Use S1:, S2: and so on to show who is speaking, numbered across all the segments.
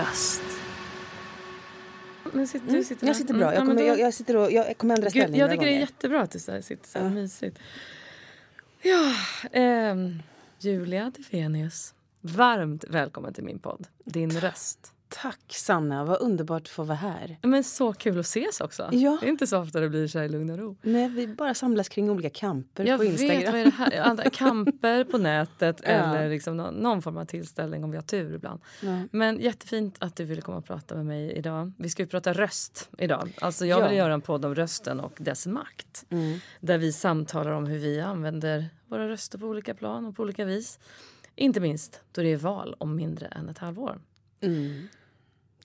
S1: Röst.
S2: Men sitter, du sitter
S3: Jag sitter bra. Jag
S2: Mm, ja, men
S3: kommer,
S2: då-
S3: jag, jag sitter och, jag kommer ändra
S2: Gud,
S3: ställning
S2: jag tycker det är jättebra att du så sitter så här
S3: Ja.
S2: mysigt. Ja, ehm, Julia Defenius. Varmt välkommen till min podd. Din röst.
S3: Tack Sanna, vad underbart att få vara här.
S2: Men så kul att ses också.
S3: Ja.
S2: Det är inte så ofta det blir så här i lugn och ro.
S3: Nej, vi bara samlas kring olika kamper
S2: Jag
S3: på Instagram.
S2: vet, vad är det här? Kamper på nätet
S3: Ja.
S2: eller liksom någon, någon form av tillställning om vi har tur ibland.
S3: Ja.
S2: Men jättefint att du ville komma och prata med mig idag. Vi ska ju prata röst idag. Alltså jag vill göra en podd om rösten och dess makt.
S3: Mm.
S2: Där vi samtalar om hur vi använder våra röster på olika plan och på olika vis. Inte minst då det är val om mindre än ett halvår.
S3: Mm.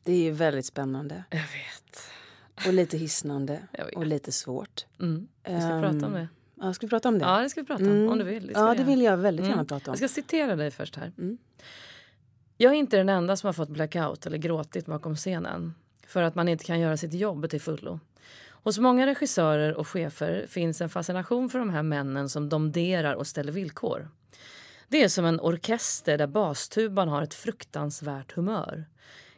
S3: Det är väldigt spännande
S2: Jag vet.
S3: och lite hisnande och lite svårt.
S2: Mm. Vi ska
S3: Ehm,
S2: prata om det.
S3: Ja, ska vi prata om det?
S2: Ja, det ska vi prata om.
S3: Mm.
S2: Om du vill. Det
S3: ja, det vill jag väldigt gärna
S2: Mm.
S3: prata om.
S2: Jag ska citera dig först här.
S3: Mm.
S2: Jag är inte den enda som har fått blackout eller gråtit bakom scenen för att man inte kan göra sitt jobb till fullo. Hos många regissörer och chefer finns en fascination för de här männen som domderar och ställer villkor. Det är som en orkester där bastuban har ett fruktansvärt humör.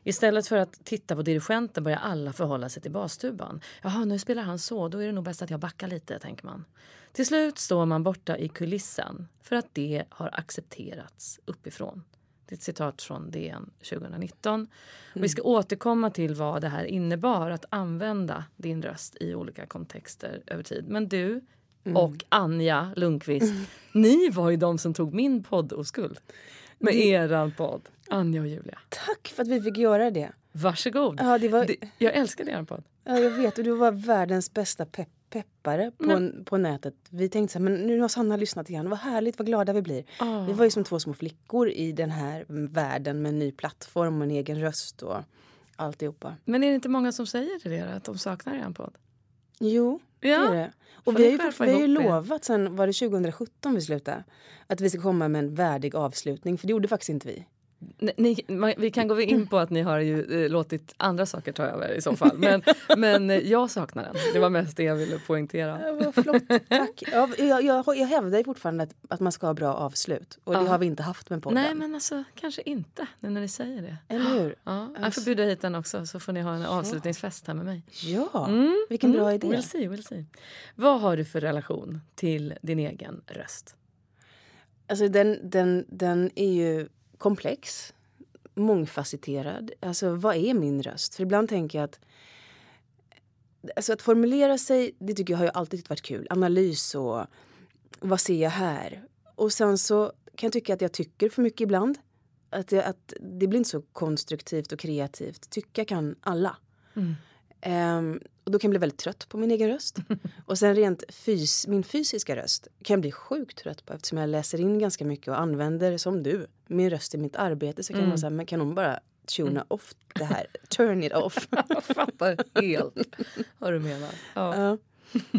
S2: Istället för att titta på dirigenten börjar alla förhålla sig till bastuban. Jaha, nu spelar han så, då är det nog bäst att jag backar lite, tänker man. Till slut står man borta i kulissen för att det har accepterats uppifrån. Det är ett citat från DN 2019. Och vi ska återkomma till vad det här innebar att använda din röst i olika kontexter över tid. Men du och Anja Lundqvist, ni var ju de som tog min podd oskuld. Med eran podd, Anja och Julia.
S3: Tack för att vi fick göra det.
S2: Varsågod.
S3: Ja, det var,
S2: Det, jag älskar er podd.
S3: ja, jag vet, och du var världens bästa pepp, peppare på,
S2: Men-
S3: på nätet. Vi tänkte så här, men nu har Sanna lyssnat igen. Vad härligt, vad glada vi blir.
S2: Ah.
S3: Vi var ju som två små flickor i den här världen med en ny plattform och en egen röst och alltihopa.
S2: Men är det inte många som säger till er att de saknar er podd?
S3: Jo,
S2: Ja.
S3: det är det. Och vi har ju, vi har ju lovat sen, var det 2017 vi slutade? Att vi ska komma med en värdig avslutning, för det gjorde faktiskt inte vi.
S2: Ni, vi kan gå in på att ni har ju eh, låtit andra saker ta över i så fall. Men, men eh, jag saknar den. Det var mest det jag ville poängtera.
S3: Ja, tack. Ja, jag, jag, jag hävdar fortfarande att, att man ska ha bra avslut. Och det
S2: Ja.
S3: har vi inte haft med podden.
S2: Nej, men alltså kanske inte nu när ni säger det.
S3: Eller hur?
S2: Ja, jag
S3: Alltså-
S2: får bjuda hit den också så får ni ha en avslutningsfest här med mig.
S3: Ja,
S2: Mm,
S3: vilken bra
S2: mm,
S3: idé.
S2: We'll see, we'll see. Vad har du för relation till din egen röst?
S3: Alltså den, den, den är ju komplex, mångfacetterad. Alltså vad är min röst? För ibland tänker jag att Alltså att formulera sig, det tycker jag har ju alltid varit kul. Analys och vad ser jag här? Och sen så kan jag tycka att jag tycker för mycket ibland. Att, jag, att det blir inte så konstruktivt och kreativt. Tycka kan alla.
S2: Mm.
S3: Ehm, och då kan jag bli väldigt trött på min egen röst. och sen rent fys min fysiska röst kan jag bli sjukt trött på eftersom jag läser in ganska mycket och använder, som du, min röst i mitt arbete. Så kan
S2: Mm.
S3: man säga, men kan hon bara tuna off det här? Turn it off.
S2: Jag fattar helt vad du menar. Ja.
S3: Ja.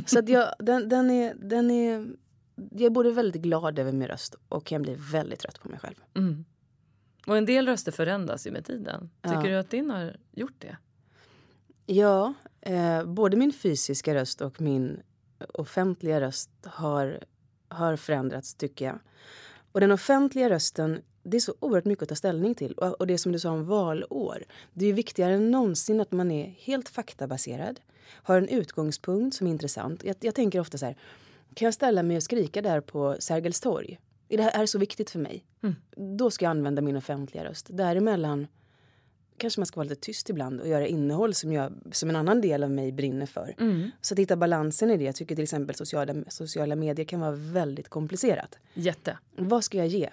S3: Så att jag, den, den är, den är, jag är både väldigt glad över min röst och kan bli väldigt trött på mig själv.
S2: Mm. Och en del röster förändras ju med tiden. Tycker
S3: Ja.
S2: du att din har gjort det?
S3: Ja, eh, både min fysiska röst och min offentliga röst har, har förändrats tycker jag. Och den offentliga rösten, det är så oerhört mycket att ta ställning till. Och, och det som du sa om valår. Det är viktigare än någonsin att man är helt faktabaserad. Har en utgångspunkt som är intressant. Jag, jag tänker ofta så här, kan jag ställa mig och skrika där på Sergels torg? Är det här är så viktigt för mig?
S2: Mm.
S3: Då ska jag använda min offentliga röst. Däremellan kanske man ska vara lite tyst ibland och göra innehåll som, jag, som en annan del av mig brinner för.
S2: Mm.
S3: Så att hitta balansen i det. Jag tycker till exempel sociala, sociala medier kan vara väldigt komplicerat.
S2: Jätte.
S3: Vad ska jag ge?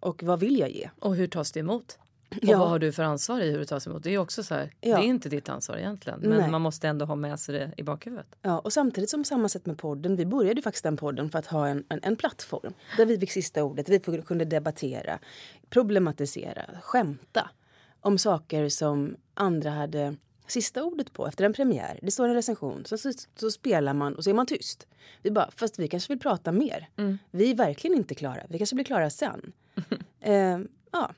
S3: Och vad vill jag ge?
S2: Och hur tas det emot? Och
S3: Ja.
S2: vad har du för ansvar i hur det tas emot? Det är också så här,
S3: Ja.
S2: det är inte ditt ansvar egentligen. Men
S3: Nej.
S2: man måste ändå ha med sig det i bakhuvudet.
S3: Ja, och samtidigt som samma sätt med podden. Vi började ju faktiskt den podden för att ha en, en, en plattform där vi fick sista ordet. Vi kunde debattera, problematisera, skämta om saker som andra hade sista ordet på efter en premiär. Det står en recension, så, så, så spelar man och så är man tyst. Vi bara, fast vi kanske vill prata mer. Vi är verkligen inte klara. Vi kanske blir klara sen. eh, ja.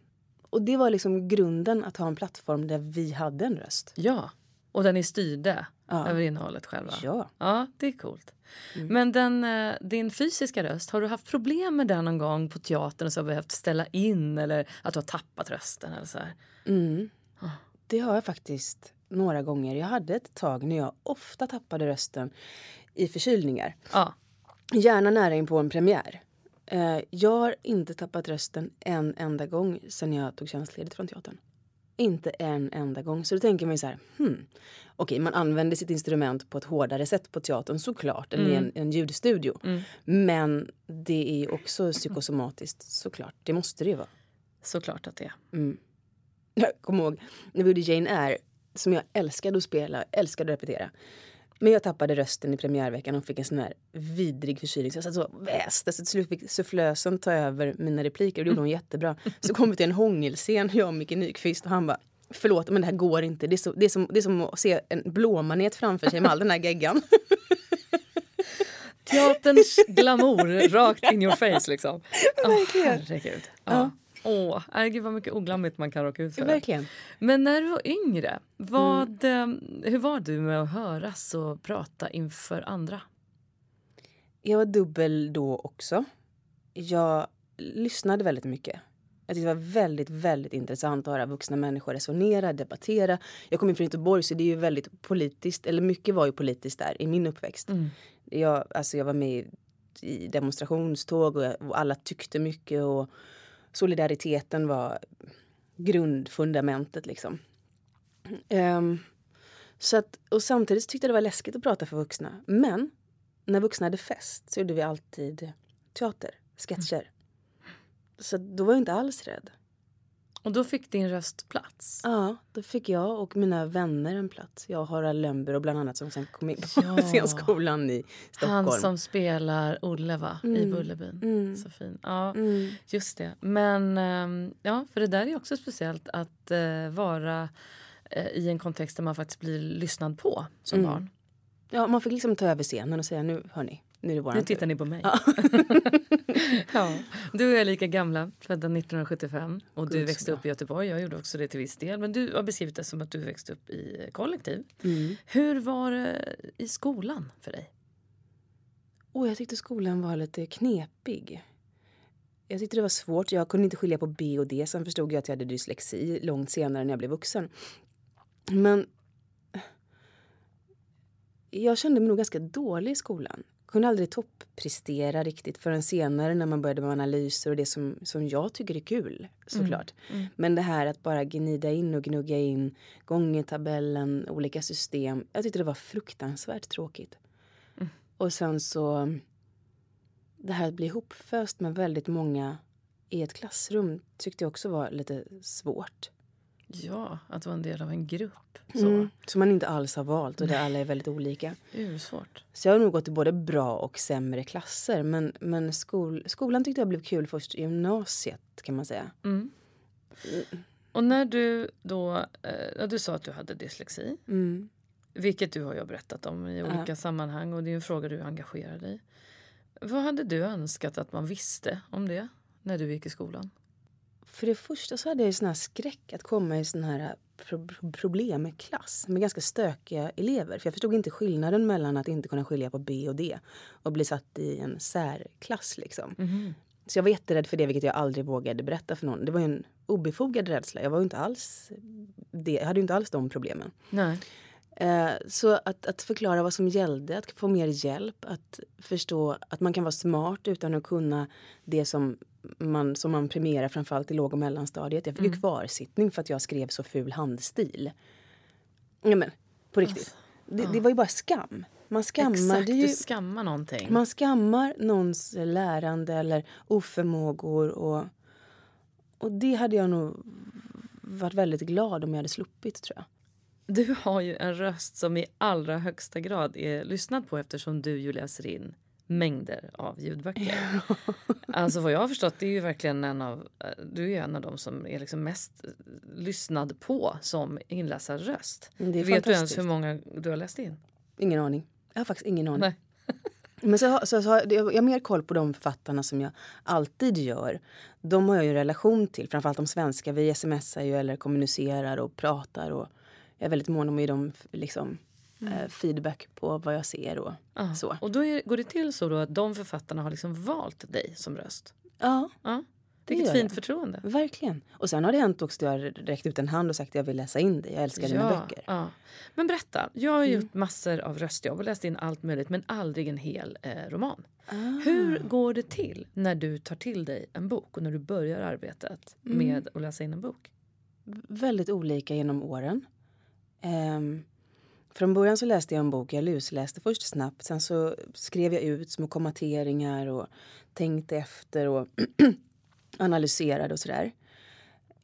S3: Och det var liksom grunden att ha en plattform där vi hade en röst.
S2: Ja, och där ni styrde
S3: Ja.
S2: över innehållet själva.
S3: Ja.
S2: Ja, det är coolt. Men den, eh, din fysiska röst, har du haft problem med den någon gång på teatern och så behövt ställa in eller att du har tappat rösten eller så?
S3: Mm. Det har jag faktiskt några gånger. Jag hade ett tag när jag ofta tappade rösten i förkylningar.
S2: Ja.
S3: Gärna nära in på en premiär. Eh, jag har inte tappat rösten en enda gång sen jag tog tjänstledigt från teatern. Inte en enda gång. Så då tänker man ju så här, hmm. Okej, man använder sitt instrument på ett hårdare sätt på teatern såklart än i en, en ljudstudio. Men det är också psykosomatiskt såklart. Det måste det ju vara.
S2: Såklart att det är.
S3: Jag kommer ihåg när vi gjorde Jane Eyre, som jag älskade att spela, älskade att repetera. Men jag tappade rösten i premiärveckan och fick en sån här vidrig förkylning. Så jag satt så väste. Så till slut fick sufflösen ta över mina repliker och det gjorde hon jättebra. Så kom vi till en hångelscen, jag och Micke Nyqvist och han bara Förlåt men det här går inte. Det är, så, det, är som, det är som att se en blåmanet framför sig med all den här geggan.
S2: Teaterns glamour rakt in your face liksom. Oh, herregud. Ja. Åh, herregud vad mycket oglammigt man kan råka ut för.
S3: Verkligen.
S2: Men när du var yngre, vad, eh, hur var du med att höras och prata inför andra?
S3: Jag var dubbel då också. Jag lyssnade väldigt mycket. Jag tyckte det var väldigt, väldigt intressant att höra vuxna människor resonera, debattera. Jag kommer från Göteborg så det är ju väldigt politiskt, eller mycket var ju politiskt där i min uppväxt. Jag, alltså jag var med i- i demonstrationståg och, jag, och alla tyckte mycket och solidariteten var grundfundamentet liksom. Um, så att, och samtidigt tyckte jag det var läskigt att prata för vuxna. Men när vuxna hade fest så gjorde vi alltid teater, sketcher. Så då var jag inte alls rädd.
S2: Och då fick din röst plats.
S3: Ja, då fick jag och mina vänner en plats. Jag och Harald Lönnberg och bland annat som sen kom in på
S2: Ja.
S3: scenskolan i Stockholm.
S2: Han som spelar Olle va? i Bullerbyn. Så fin. Ja,
S3: Mm.
S2: just det. Men ehm, ja, för det där är också speciellt att eh, vara eh, i en kontext där man faktiskt blir lyssnad på som
S3: Mm.
S2: barn.
S3: Ja, man fick liksom ta över scenen och säga nu hörni, nu är det
S2: Nu
S3: tur.
S2: tittar ni på mig. ja. Du och jag är lika gamla, födda 1975. Och du
S3: Gud, så
S2: växte upp i Göteborg. Jag gjorde också det till viss del. Men du har beskrivit det som att du växte upp i kollektiv.
S3: Mm.
S2: Hur var det i skolan för dig?
S3: Och jag tyckte skolan var lite knepig. Jag tyckte det var svårt. Jag kunde inte skilja på B och D. Sen förstod jag att jag hade dyslexi långt senare när jag blev vuxen. Men jag kände mig nog ganska dålig i skolan. Kunde aldrig topprestera riktigt förrän senare när man började med analyser och det som, som jag tycker är kul såklart. Men det här att bara gnida in och gnugga in gångertabellen, olika system. Jag tyckte det var fruktansvärt tråkigt. Och sen så det här att bli ihopföst med väldigt många i ett klassrum tyckte jag också var lite svårt.
S2: Ja, att vara en del av en grupp. Så.
S3: Mm. Som man inte alls har valt och där alla är väldigt olika.
S2: Det är ju svårt.
S3: Så jag har nog gått i både bra och sämre klasser. Men, men skol, skolan tyckte jag blev kul först i gymnasiet kan man säga.
S2: Mm. Och när du då... Eh, ja, du sa att du hade dyslexi.
S3: Mm.
S2: Vilket du har ju berättat om i olika sammanhang och det är en fråga du engagerar dig i. Vad hade du önskat att man visste om det när du gick i skolan?
S3: För det första så hade jag ju sån här skräck att komma i sån här pro problemklass med ganska stökiga elever. För jag förstod inte skillnaden mellan att inte kunna skilja på B och D och bli satt i en särklass liksom. Så jag var jätterädd för det, vilket jag aldrig vågade berätta för någon. Det var ju en obefogad rädsla. Jag var ju inte alls det, jag hade ju inte alls de problemen.
S2: Nej.
S3: Eh, så att, att förklara vad som gällde, att få mer hjälp, att förstå att man kan vara smart utan att kunna det som man, som man premierar framförallt i låg och mellanstadiet. Jag fick mm. ju kvarsittning för att jag skrev så ful handstil. Ja men, på riktigt. Alltså, det, ja. det, var ju bara skam. Man skammar
S2: Exakt,
S3: ju,
S2: du skammar någonting.
S3: Man skammar någons lärande eller oförmågor och, och det hade jag nog varit väldigt glad om jag hade sluppit tror jag.
S2: Du har ju en röst som i allra högsta grad är lyssnad på eftersom du ju läser in mängder av ljudböcker. alltså vad jag har förstått, det är ju verkligen en av, du är en av de som är liksom mest lyssnad på som inläsarröst. Vet du ens hur många du har läst in?
S3: Ingen aning. Jag har faktiskt ingen aning. Nej. Men så, så, så, jag har mer koll på de författarna som jag alltid gör. De har jag ju en relation till, framförallt de svenska. Vi smsar ju eller kommunicerar och pratar. Och jag är väldigt mån om att dem liksom, mm. eh, feedback på vad jag ser och
S2: ah.
S3: så.
S2: Och då är, går det till så då att de författarna har liksom valt dig som röst?
S3: Ja.
S2: ja. Vilket fint förtroende.
S3: Verkligen. Och sen har det hänt också att jag räckt ut en hand och sagt att jag vill läsa in det. Jag älskar ja, dina böcker.
S2: Ja. Men berätta, jag har mm. gjort massor av röstjobb och läst in allt möjligt men aldrig en hel eh, roman. Ah. Hur går det till när du tar till dig en bok och när du börjar arbetet mm. med att läsa in en bok?
S3: Väldigt olika genom åren. Um, från början så läste jag en bok, jag lusläste först snabbt. Sen så skrev jag ut små kommateringar och tänkte efter och analyserade och sådär.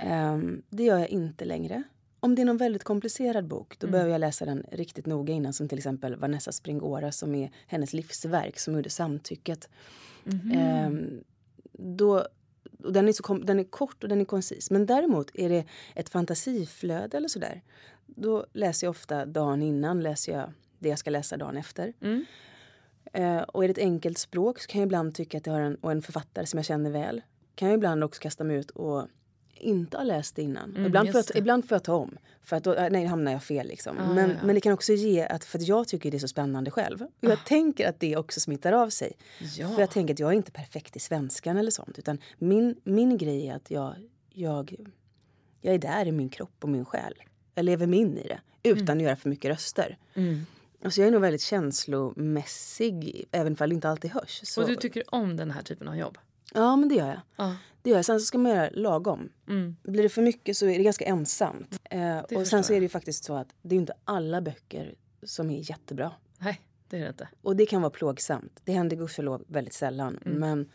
S3: Um, det gör jag inte längre. Om det är någon väldigt komplicerad bok då mm. behöver jag läsa den riktigt noga innan. Som till exempel Vanessa Springora som är hennes livsverk som gjorde Samtycket. Mm. Um, då, och den, är så, den är kort och den är koncis. Men däremot är det ett fantasiflöde eller sådär. Då läser jag ofta dagen innan läser jag det jag ska läsa dagen efter. Mm. Uh, och är det ett enkelt språk så kan jag ibland tycka att jag har en, och en författare som jag känner väl kan jag ibland också kasta mig ut och inte ha läst det innan. Mm, ibland, får jag, ibland får jag ta om. För att då äh, nej, hamnar jag fel. Liksom. Ah, men, ja. men det kan också ge att, för att jag tycker det är så spännande själv. Och jag ah. tänker att det också smittar av sig. Ja. För jag tänker att jag är inte perfekt i svenskan eller sånt. Utan min, min grej är att jag, jag, jag är där i min kropp och min själ. Jag lever mig in i det utan mm. att göra för mycket röster. Mm. Alltså jag är nog väldigt känslomässig, även om det inte alltid hörs.
S2: Så. Och du tycker om den här typen av jobb?
S3: Ja, men det gör jag. Ja. Det gör jag. Sen så ska man göra lagom. Mm. Blir det för mycket så är det ganska ensamt. Eh, och sen så är det ju faktiskt så att det är inte alla böcker som är jättebra.
S2: Nej, det är det inte.
S3: Och det kan vara plågsamt. Det händer gudskelov väldigt sällan. Mm. Men,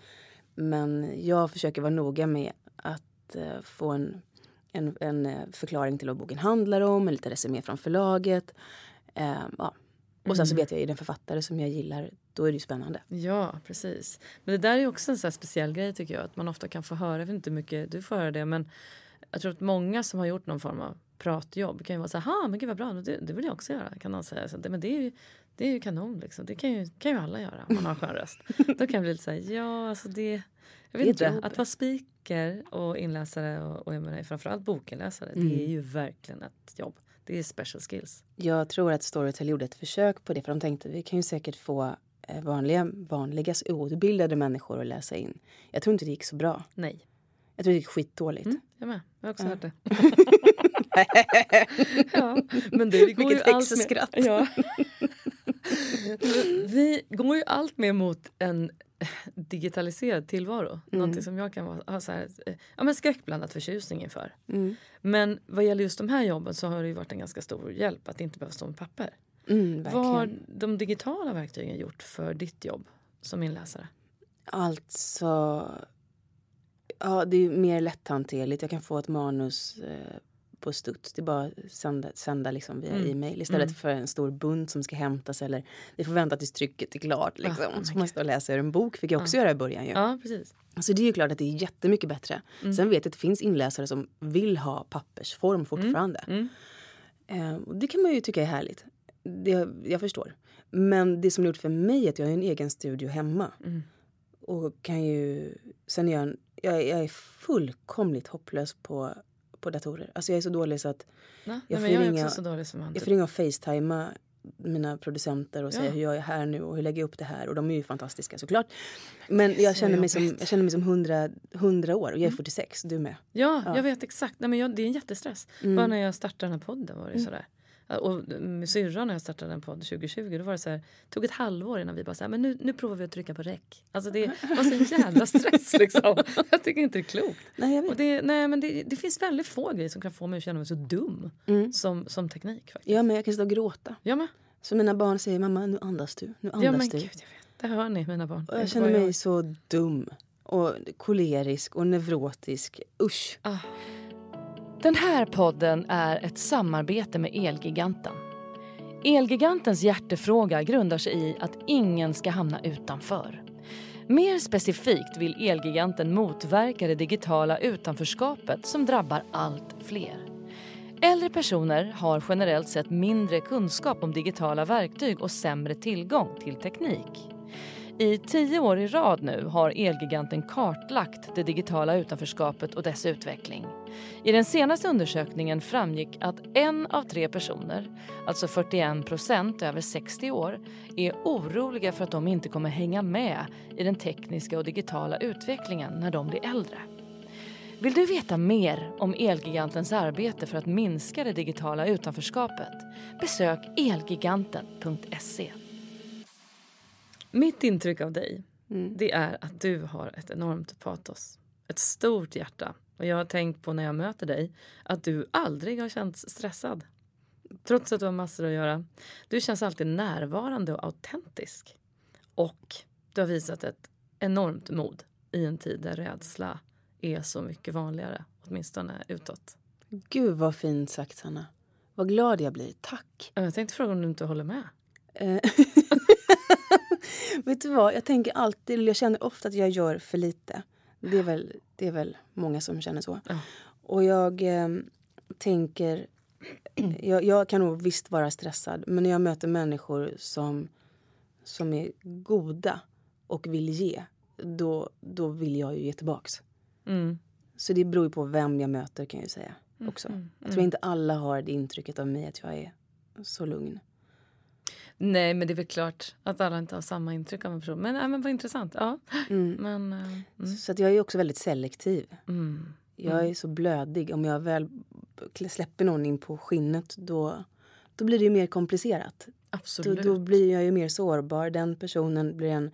S3: men jag försöker vara noga med att uh, få en, en, en, eh, förklaring till vad boken handlar om, en liten resumé från förlaget. Uh, ja. Och sen så mm. vet jag ju den författare som jag gillar då är det ju spännande.
S2: Ja, precis. Men det där är också en så speciell grej tycker jag. Att man ofta kan få höra, jag vet inte hur mycket du får höra det, men jag tror att många som har gjort någon form av pratjobb kan ju vara så här, men gud vad bra, det, det vill jag också göra. Kan någon säga. Så det, men det är ju, det är ju kanon liksom. Det kan ju, kan ju alla göra om man har en skön röst. Då kan jag bli lite så här, ja alltså det, jag vet inte, jobb. att vara speaker och inläsare och, och jag menar, framförallt bokinläsare, mm. det är ju verkligen ett jobb. Det är special skills.
S3: Jag tror att Storytel gjorde ett försök på det för de tänkte vi kan ju säkert få Eh, vanliga, vanliga outbildade människor att läsa in. Jag tror inte det gick så bra.
S2: Nej.
S3: Jag tror det gick skitdåligt.
S2: Mm, jag med. Jag har också ja. hört det. ja, men det går Vilket
S3: ju allt skratt. Ja.
S2: Vi går ju allt mer mot en digitaliserad tillvaro. Mm. Någonting som jag kan ha så här, eh, ja, men skräckblandad förtjusning inför. Mm. Men vad gäller just de här jobben så har det ju varit en ganska stor hjälp att inte behöva stå med papper. Mm, Vad har de digitala verktygen gjort för ditt jobb som inläsare?
S3: Alltså... Ja, det är mer lätthanterligt. Jag kan få ett manus eh, på studs. Det är bara sända, sända liksom via mm. e-mail istället mm. för en stor bunt som ska hämtas eller vi får vänta tills trycket är klart. Liksom. Ah, så får man stå och läsa ur en bok, fick jag också ah. göra i början. Ju.
S2: Ja, precis.
S3: Så det är ju klart att det är jättemycket bättre. Mm. Sen vet jag att det finns inläsare som vill ha pappersform fortfarande. Mm. Mm. Eh, och det kan man ju tycka är härligt det, jag förstår. Men det som gjort för mig är att jag har en egen studio hemma. Mm. Och kan ju... Sen är jag, jag, jag är fullkomligt hopplös på, på datorer. Alltså jag är så dålig så att...
S2: Nej, jag, får jag ringa, så dålig som han.
S3: Jag får ringa och facetima mina producenter och säga ja. hur jag är här nu och hur lägger jag upp det här. Och de är ju fantastiska såklart. Men jag känner, mig som, jag känner mig som 100, 100 år och jag är 46, mm. du med.
S2: Ja, ja. jag vet exakt. Nej, men jag, det är en jättestress. Mm. Bara när jag startade den här podden var det mm. sådär. Och med syrran när jag startade en podd 2020 då var det så här, tog ett halvår innan vi bara så här, men nu, nu provar vi att trycka på räck. Alltså det var så jävla stress liksom. Jag tycker inte det är klokt.
S3: Nej, jag vet.
S2: Och det, nej, men det, det finns väldigt få grejer som kan få mig att känna mig så dum
S3: Mm.
S2: som, som teknik. Faktiskt.
S3: Ja, men jag kan sitta och gråta.
S2: Jag med.
S3: Så mina barn säger mamma nu andas du, nu andas
S2: Ja, men
S3: du.
S2: gud, jag vet. Det hör ni mina barn.
S3: Och jag känner mig så dum och kolerisk och neurotisk. Usch.
S2: Ah.
S1: Den här podden är ett samarbete med Elgiganten. Elgigantens hjärtefråga grundar sig i att ingen ska hamna utanför. Mer specifikt vill Elgiganten motverka det digitala utanförskapet som drabbar allt fler. Äldre personer har generellt sett mindre kunskap om digitala verktyg och sämre tillgång till teknik. I tio år i rad nu har Elgiganten kartlagt det digitala utanförskapet och dess utveckling. I den senaste undersökningen framgick att en av tre personer, alltså 41 procent över 60 år, är oroliga för att de inte kommer hänga med i den tekniska och digitala utvecklingen när de blir äldre. Vill du veta mer om Elgigantens arbete för att minska det digitala utanförskapet? Besök elgiganten.se.
S2: Mitt intryck av dig
S3: Mm.
S2: det är att du har ett enormt patos. Ett stort hjärta. Och jag har tänkt på när jag möter dig att du aldrig har känts stressad. Trots att du har massor att göra. Du känns alltid närvarande och autentisk. Och du har visat ett enormt mod i en tid där rädsla är så mycket vanligare. Åtminstone utåt.
S3: Gud vad fint sagt Sanna. Vad glad jag blir. Tack.
S2: Jag tänkte fråga om du inte håller med.
S3: Eh, Vet du vad, jag tänker alltid, jag känner ofta att jag gör för lite. Det är väl, det är väl många som känner så.
S2: Ja.
S3: Och jag eh, tänker, jag, jag kan nog visst vara stressad men när jag möter människor som, som är goda och vill ge, då, då vill jag ju ge tillbaks.
S2: Mm.
S3: Så det beror ju på vem jag möter kan jag ju säga också.
S2: mm,
S3: Jag tror inte alla har det intrycket av mig att jag är så lugn.
S2: Nej, men det är väl klart att alla inte har samma intryck av en person. Men, nej, men vad intressant. Ja.
S3: Mm.
S2: Men, eh, mm,
S3: Så att jag är också väldigt selektiv.
S2: mm.
S3: Jag är så blödig. Om jag väl släpper någon in på skinnet då, då blir det ju mer komplicerat. Då,
S2: Absolut.
S3: då blir jag ju mer sårbar. Den personen blir en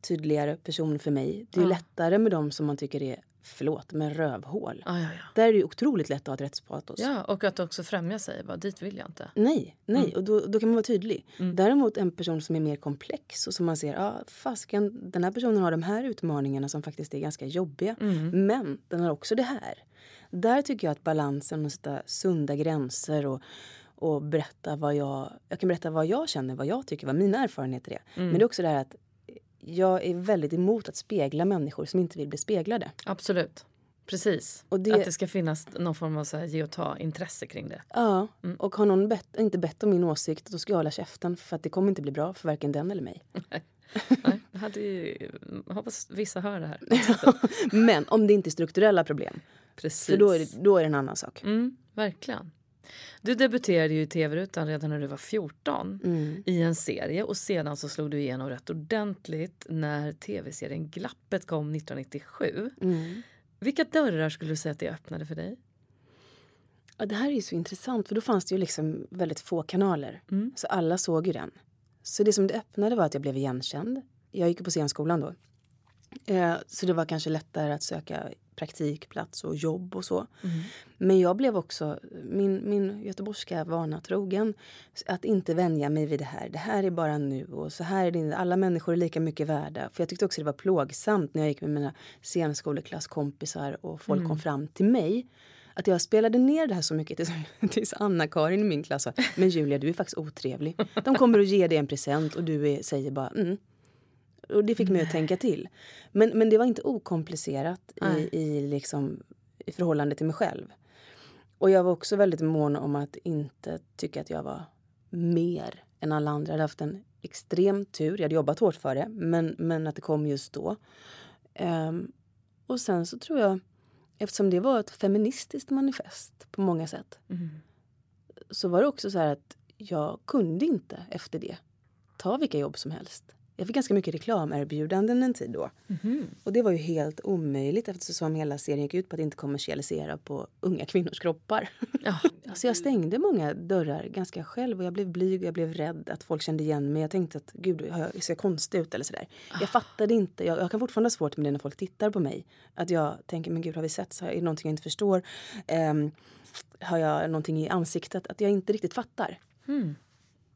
S3: tydligare person för mig. Det är
S2: Ja.
S3: lättare med dem som man tycker är, förlåt, men rövhål.
S2: Ja, ja, ja.
S3: Där är det ju otroligt lätt att ha ett rättspatos.
S2: ja, och att också främja sig. Bara, dit vill jag inte.
S3: Nej, nej.
S2: Mm.
S3: och då, då kan man vara tydlig.
S2: Mm.
S3: Däremot en person som är mer komplex och som man ser, ja fasken, den här personen har de här utmaningarna som faktiskt är ganska jobbiga.
S2: Mm.
S3: Men den har också det här. Där tycker jag att balansen och sätta sunda gränser och, och berätta vad jag... Jag kan berätta vad jag känner, vad jag tycker, vad mina erfarenheter är.
S2: Mm.
S3: Men det är också det här att jag är väldigt emot att spegla människor som inte vill bli speglade.
S2: Absolut. Precis.
S3: Det-
S2: Att det ska finnas någon form av så här, ge och ta-intresse kring det.
S3: Ja,
S2: Mm.
S3: och har någon bett, inte bett om min åsikt då ska jag hålla käften för att det kommer inte bli bra för varken den eller mig.
S2: Nej, jag hade ju, hoppas vissa hör det här.
S3: Men om det inte är strukturella problem,
S2: Precis.
S3: för då är det, då är det en annan sak.
S2: Mm, verkligen. Du debuterade ju i tv-rutan redan när du var 14
S3: Mm.
S2: i en serie och sedan så slog du igenom rätt ordentligt när tv-serien Glappet kom 1997.
S3: Mm.
S2: Vilka dörrar skulle du säga att det öppnade för dig?
S3: Ja, det här är så intressant för då fanns det ju liksom väldigt få kanaler.
S2: Mm.
S3: Så alla såg ju den. Så det som det öppnade var att jag blev igenkänd. Jag gick på scenskolan då. Eh, så det var kanske lättare att söka praktikplats och jobb och så.
S2: Mm.
S3: Men jag blev också, min, min göteborgska vana trogen, att inte vänja mig vid det här. Det här är bara nu och så här är det. Alla människor är lika mycket värda. För jag tyckte också det var plågsamt när jag gick med mina scenskoleklasskompisar och folk kom fram till mig. Att jag spelade ner det här så mycket tills, tills Anna-Karin i min klass sa Men Julia, du är faktiskt otrevlig. De kommer att ge dig en present och du är, säger bara mm. Och det fick mig att tänka till. Men, men det var inte okomplicerat i, i, liksom, i förhållande till mig själv. Och jag var också väldigt mån om att inte tycka att jag var mer än alla andra. Jag hade haft en extrem tur. Jag hade jobbat hårt för det, men, men att det kom just då. Ehm, och sen så tror jag, eftersom det var ett feministiskt manifest på många sätt,
S2: Mm.
S3: så var det också så att jag kunde inte efter det ta vilka jobb som helst. Jag fick ganska mycket reklamerbjudanden en tid då.
S2: Mhm.
S3: Och det var ju helt omöjligt eftersom hela serien gick ut på att inte kommersialisera på unga kvinnors kroppar.
S2: Ja.
S3: Alltså jag stängde många dörrar ganska själv och jag blev blyg och jag blev rädd att folk kände igen mig. Jag tänkte att gud, har jag, ser jag konstig ut eller sådär. Jag fattade inte. Jag, jag kan fortfarande ha svårt med det när folk tittar på mig. Att jag tänker, men gud har vi sett? Så är det någonting jag inte förstår? Ehm, har jag någonting i ansiktet? Att jag inte riktigt fattar.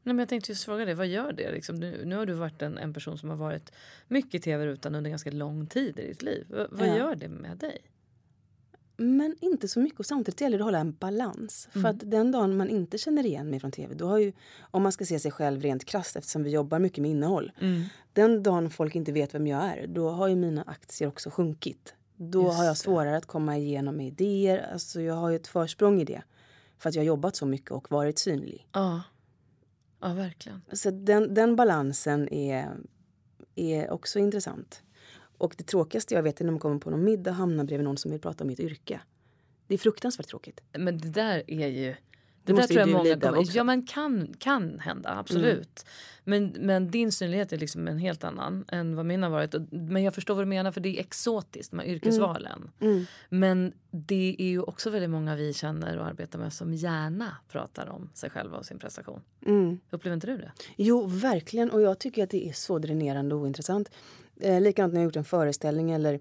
S2: Nej, men jag tänkte just fråga dig, vad gör det? Liksom, nu, nu har du varit en, en person som har varit mycket i tv-rutan under ganska lång tid i ditt liv. V- vad
S3: Ja.
S2: gör det med dig?
S3: Men inte så mycket. Och samtidigt gäller det att hålla en balans. För att den dagen man inte känner igen mig från tv, då har ju, om man ska se sig själv rent krasst eftersom vi jobbar mycket med innehåll. Den dagen folk inte vet vem jag är, då har ju mina aktier också sjunkit. Då
S2: Just
S3: har jag svårare att komma igenom med idéer. Alltså jag har ju ett försprång i det. För att jag har jobbat så mycket och varit synlig.
S2: Ja, ja verkligen.
S3: Så den, den balansen är, är också intressant. Och det tråkigaste jag vet är när man kommer på någon middag och hamnar bredvid någon som vill prata om mitt yrke. Det är fruktansvärt tråkigt.
S2: Men det där är ju... Det, där tror jag många kommer... Ja, men kan, kan hända, absolut. Men, men din synlighet är liksom en helt annan än vad min har varit. Men jag förstår vad du menar, för det är exotiskt, de här yrkesvalen. Men det är ju också väldigt många vi känner och arbetar med som gärna pratar om sig själva och sin prestation. Upplever inte du det?
S3: Jo, verkligen. Och jag tycker att det är så dränerande och ointressant. Eh, likadant när jag gjort en föreställning eller,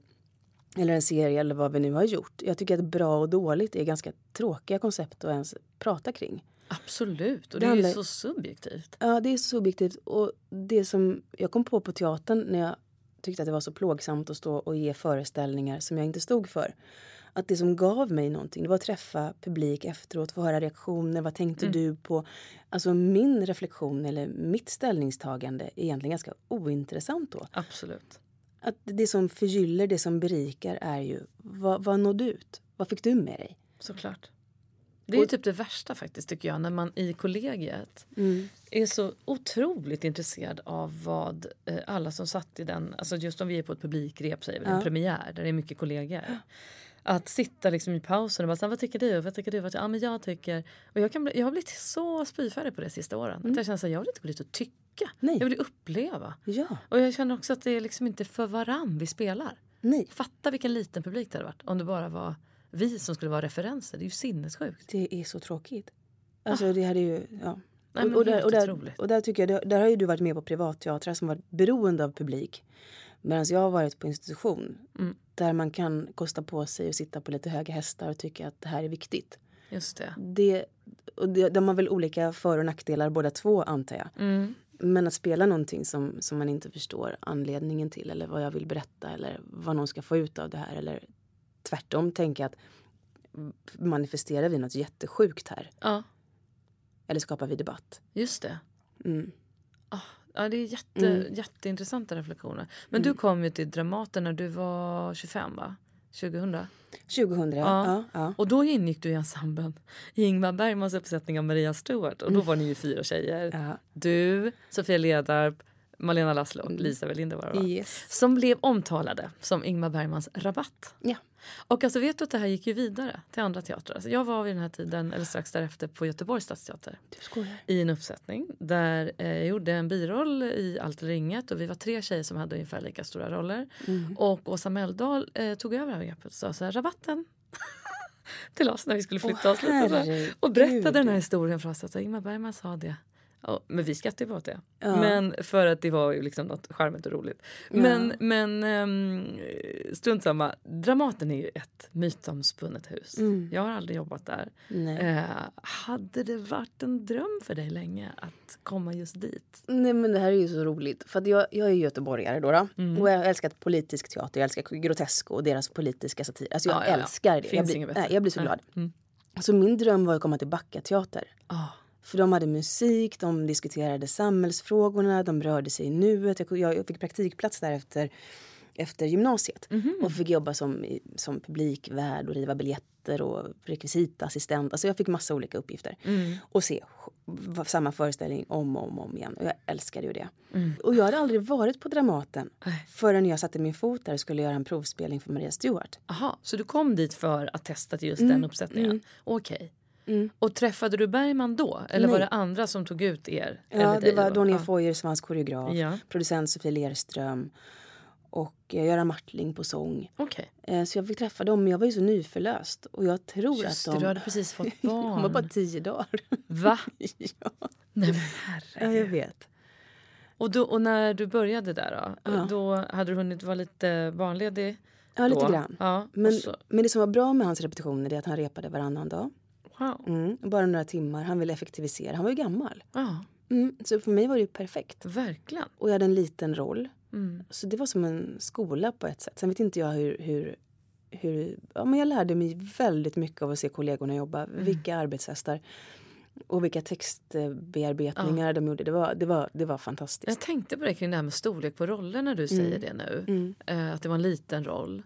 S3: eller en serie eller vad vi nu har gjort. Jag tycker att bra och dåligt är ganska tråkiga koncept att ens prata kring.
S2: Absolut, och
S3: Det
S2: det är ju så subjektivt.
S3: Ja, det är så subjektivt. Och det som jag kom på på teatern när jag tyckte att det var så plågsamt att stå och ge föreställningar som jag inte stod för. Att det som gav mig någonting det var att träffa publik efteråt, få höra reaktioner. Vad tänkte du på? Alltså min reflektion eller mitt ställningstagande är egentligen ganska ointressant då.
S2: Absolut.
S3: Att det som förgyller, det som berikar är ju vad, vad nådde ut? Vad fick du med dig?
S2: Såklart. Det är ju typ det värsta faktiskt tycker jag när man i kollegiet är så otroligt intresserad av vad eh, alla som satt i den, alltså just om vi är på ett publikrep säger vi, en premiär där det är mycket kollegor. Att sitta liksom i pausen och bara så vad tycker du? Vad tycker du? Vad ja, men jag tycker... Och jag, kan bli, jag har blivit så spyfärdig på det sista åren. Att jag känner så här, jag vill inte gå dit och tycka.
S3: Nej.
S2: Jag vill uppleva.
S3: Ja,
S2: Och jag känner också att det är liksom inte för varann vi spelar.
S3: nej.
S2: Fatta vilken liten publik det hade varit om det bara var vi som skulle vara referenser. Det är ju sinnessjukt.
S3: Det är så tråkigt. Alltså det hade ju, ja.
S2: Ah. Nej,
S3: och, och, där, och, där, och där tycker jag, där, där har ju du varit med på privatteatrar som varit beroende av publik. Medan jag har varit på institution
S2: Mm.
S3: där man kan kosta på sig att sitta på lite höga hästar och tycka att det här är viktigt.
S2: Just det.
S3: Det, och det, de har väl olika för och nackdelar båda två antar jag.
S2: Mm.
S3: Men att spela någonting som, som man inte förstår anledningen till eller vad jag vill berätta eller vad någon ska få ut av det här eller tvärtom tänka att manifesterar vi något jättesjukt här
S2: Ja,
S3: eller skapar vi debatt?
S2: just det.
S3: Mm.
S2: Ah, ja, det är jätte,
S3: Mm.
S2: jätteintressanta reflektioner. Men du kom ju till Dramaten när du var 25, va? 2000?
S3: 2000, ja. ja, ja.
S2: Och då ingick du i ensemblen i Ingmar Bergmans uppsättning av Maria Stuart. Och då var ni ju fyra tjejer. Du, Sofia Ledarp, Malena Laszlo och Lisa Welinder var det va?
S3: Yes.
S2: Som blev omtalade som Ingmar Bergmans Rabatt.
S3: Ja.
S2: Och alltså vet du att det här gick ju vidare till andra teatrar. Alltså jag var vid den här tiden, eller strax därefter, på Göteborgs stadsteater. I en uppsättning där eh, jag gjorde en biroll i Allt eller inget och vi var tre tjejer som hade ungefär lika stora roller.
S3: Mm.
S2: Och Åsa Meldahl eh, tog över det här greppet och sa så här, rabatten till oss när vi skulle flytta oss lite. Och berättade den här historien för oss. Att Ingmar Bergman sa det. Ja, men vi skrattade ju åt det. Men för att det var ju liksom något charmigt och roligt. Men, men um, strunt samma. Dramaten är ju ett mytomspunnet hus. Jag har aldrig jobbat där.
S3: Nej.
S2: Eh, hade det varit en dröm för dig länge att komma just dit?
S3: Nej men det här är ju så roligt. För jag, jag är göteborgare då. då.
S2: Mm.
S3: Och jag älskar politisk teater. Jag älskar Grotesco och deras politiska satir. Alltså jag
S2: Ja, ja, ja.
S3: älskar det.
S2: Finns
S3: Jag blir,
S2: inget bättre.
S3: nej, jag blir så glad.
S2: Mm.
S3: Så min dröm var att komma till Backa teater. För de hade musik, de diskuterade samhällsfrågorna, de rörde sig i nuet. Jag, fick praktikplats där efter, efter gymnasiet.
S2: Mhm.
S3: Och fick jobba som, som publikvärd och riva biljetter och rekvisitaassistent. Alltså jag fick massa olika uppgifter.
S2: Mm.
S3: Och se samma föreställning om och om, om igen. Och jag älskade ju det.
S2: Mm.
S3: Och jag hade aldrig varit på Dramaten förrän jag satte min fot där och skulle göra en provspelning för Maria Stuart.
S2: Aha, så du kom dit för att testa till just
S3: Mm,
S2: den uppsättningen? Okej.
S3: Mm.
S2: Och träffade du Bergman då? Eller
S3: Nej.
S2: var det andra som tog ut er?
S3: Ja, det var? Donja
S2: ja.
S3: Foyer som var hans koreograf,
S2: Ja,
S3: producent Sofie Lerström och eh, Göran Martling på sång.
S2: okej.
S3: Eh, Så jag fick träffa dem, men jag var ju så nyförlöst. Och jag tror
S2: Just
S3: att de...
S2: du hade precis fått
S3: de
S2: barn.
S3: var bara tio dagar.
S2: Va?
S3: ja,
S2: Nej men
S3: ja, jag
S2: herregud.
S3: vet.
S2: Och, då, och när du började där då?
S3: Ja.
S2: Då hade du hunnit vara lite barnledig?
S3: Ja, lite
S2: då?
S3: grann.
S2: Ja,
S3: Men, men det som var bra med hans repetitioner är att han repade varannan dag.
S2: Wow.
S3: Mm, bara några timmar. Han ville effektivisera. Han var ju gammal.
S2: Ja,
S3: Mm, så för mig var det ju perfekt.
S2: verkligen.
S3: Och jag hade en liten roll.
S2: Mm.
S3: Så det var som en skola på ett sätt. Sen vet inte jag hur... hur, hur ja, men jag lärde mig väldigt mycket av att se kollegorna jobba.
S2: Mm.
S3: Vilka arbetshästar och vilka textbearbetningar de gjorde. Det var, det var, det var fantastiskt.
S2: Jag tänkte på det kring det här med storlek på roller när du säger det nu.
S3: Mm.
S2: Eh, att det var en liten roll.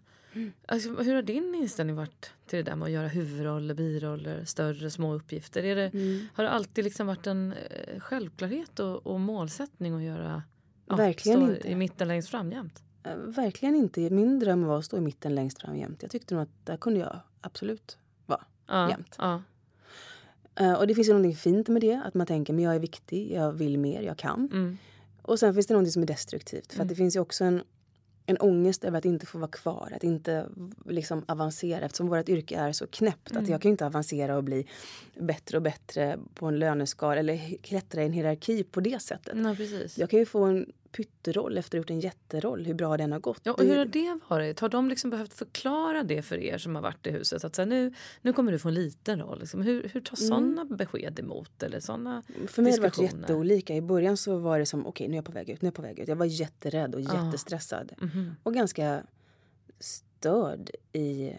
S2: Alltså, hur har din inställning varit till det där med att göra huvudroller, biroller, större, små uppgifter? Är det,
S3: Mm.
S2: Har det alltid liksom varit en eh, självklarhet och, och målsättning att göra
S3: Verkligen
S2: stå
S3: inte.
S2: i mitten längst fram jämt?
S3: Eh, Verkligen inte. Min dröm var att stå i mitten längst fram jämt. Jag tyckte nog att där kunde jag absolut vara.
S2: Ja,
S3: Jämt.
S2: Ja.
S3: Eh, Och det finns ju någonting fint med det. Att man tänker men jag är viktig, jag vill mer, jag kan.
S2: Mm.
S3: Och sen finns det någonting som är destruktivt. För
S2: Mm.
S3: att det finns ju också en, en ångest över att inte få vara kvar. Att inte liksom avancera. Eftersom vårt yrke är så knäppt.
S2: Mm.
S3: Att jag kan ju inte avancera och bli bättre och bättre på en löneskala. Eller klättra i en hierarki på det sättet.
S2: Ja, precis.
S3: Jag kan ju få en pytteroll efter att ha gjort en jätteroll. Hur bra den har gått.
S2: Ja, och hur har det varit? Har de liksom behövt förklara det för er som har varit i huset? Att så här, nu, nu kommer du få en liten roll. Liksom. Hur, hur tas såna besked emot? Eller såna...
S3: För mig har det varit jätteolika. I början så var det som okej nu är jag på väg ut, nu är jag på väg ut. Jag var jätterädd och
S2: Ja.
S3: jättestressad.
S2: Mhm.
S3: Och ganska störd i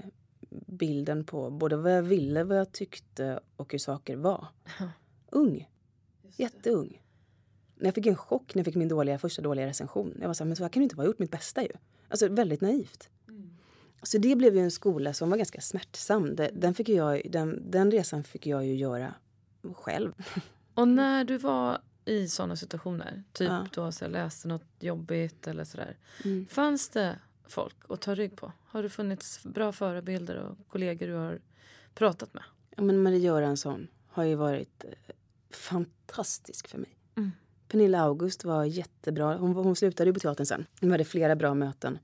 S3: bilden på både vad jag ville, vad jag tyckte och hur saker var. Ung. Jätteung. När jag fick en chock när jag fick min dåliga, första dåliga recension. Jag var så här, men så här kan det inte vara. Jag gjort mitt bästa ju. Alltså väldigt naivt. Så det blev ju en skola som var ganska smärtsam. Den, fick jag, den, den resan fick jag ju göra själv.
S2: Och när du var i såna situationer, typ
S3: Ja.
S2: då så här, läste något jobbigt eller sådär.
S3: Mm.
S2: Fanns det folk att ta rygg på? Har det funnits bra förebilder och kollegor du har pratat med?
S3: Ja, men Marie Göransson har ju varit eh, fantastisk för mig.
S2: Mm.
S3: Pernilla August var jättebra. Hon, hon slutade ju på teatern sen. Vi hade flera bra möten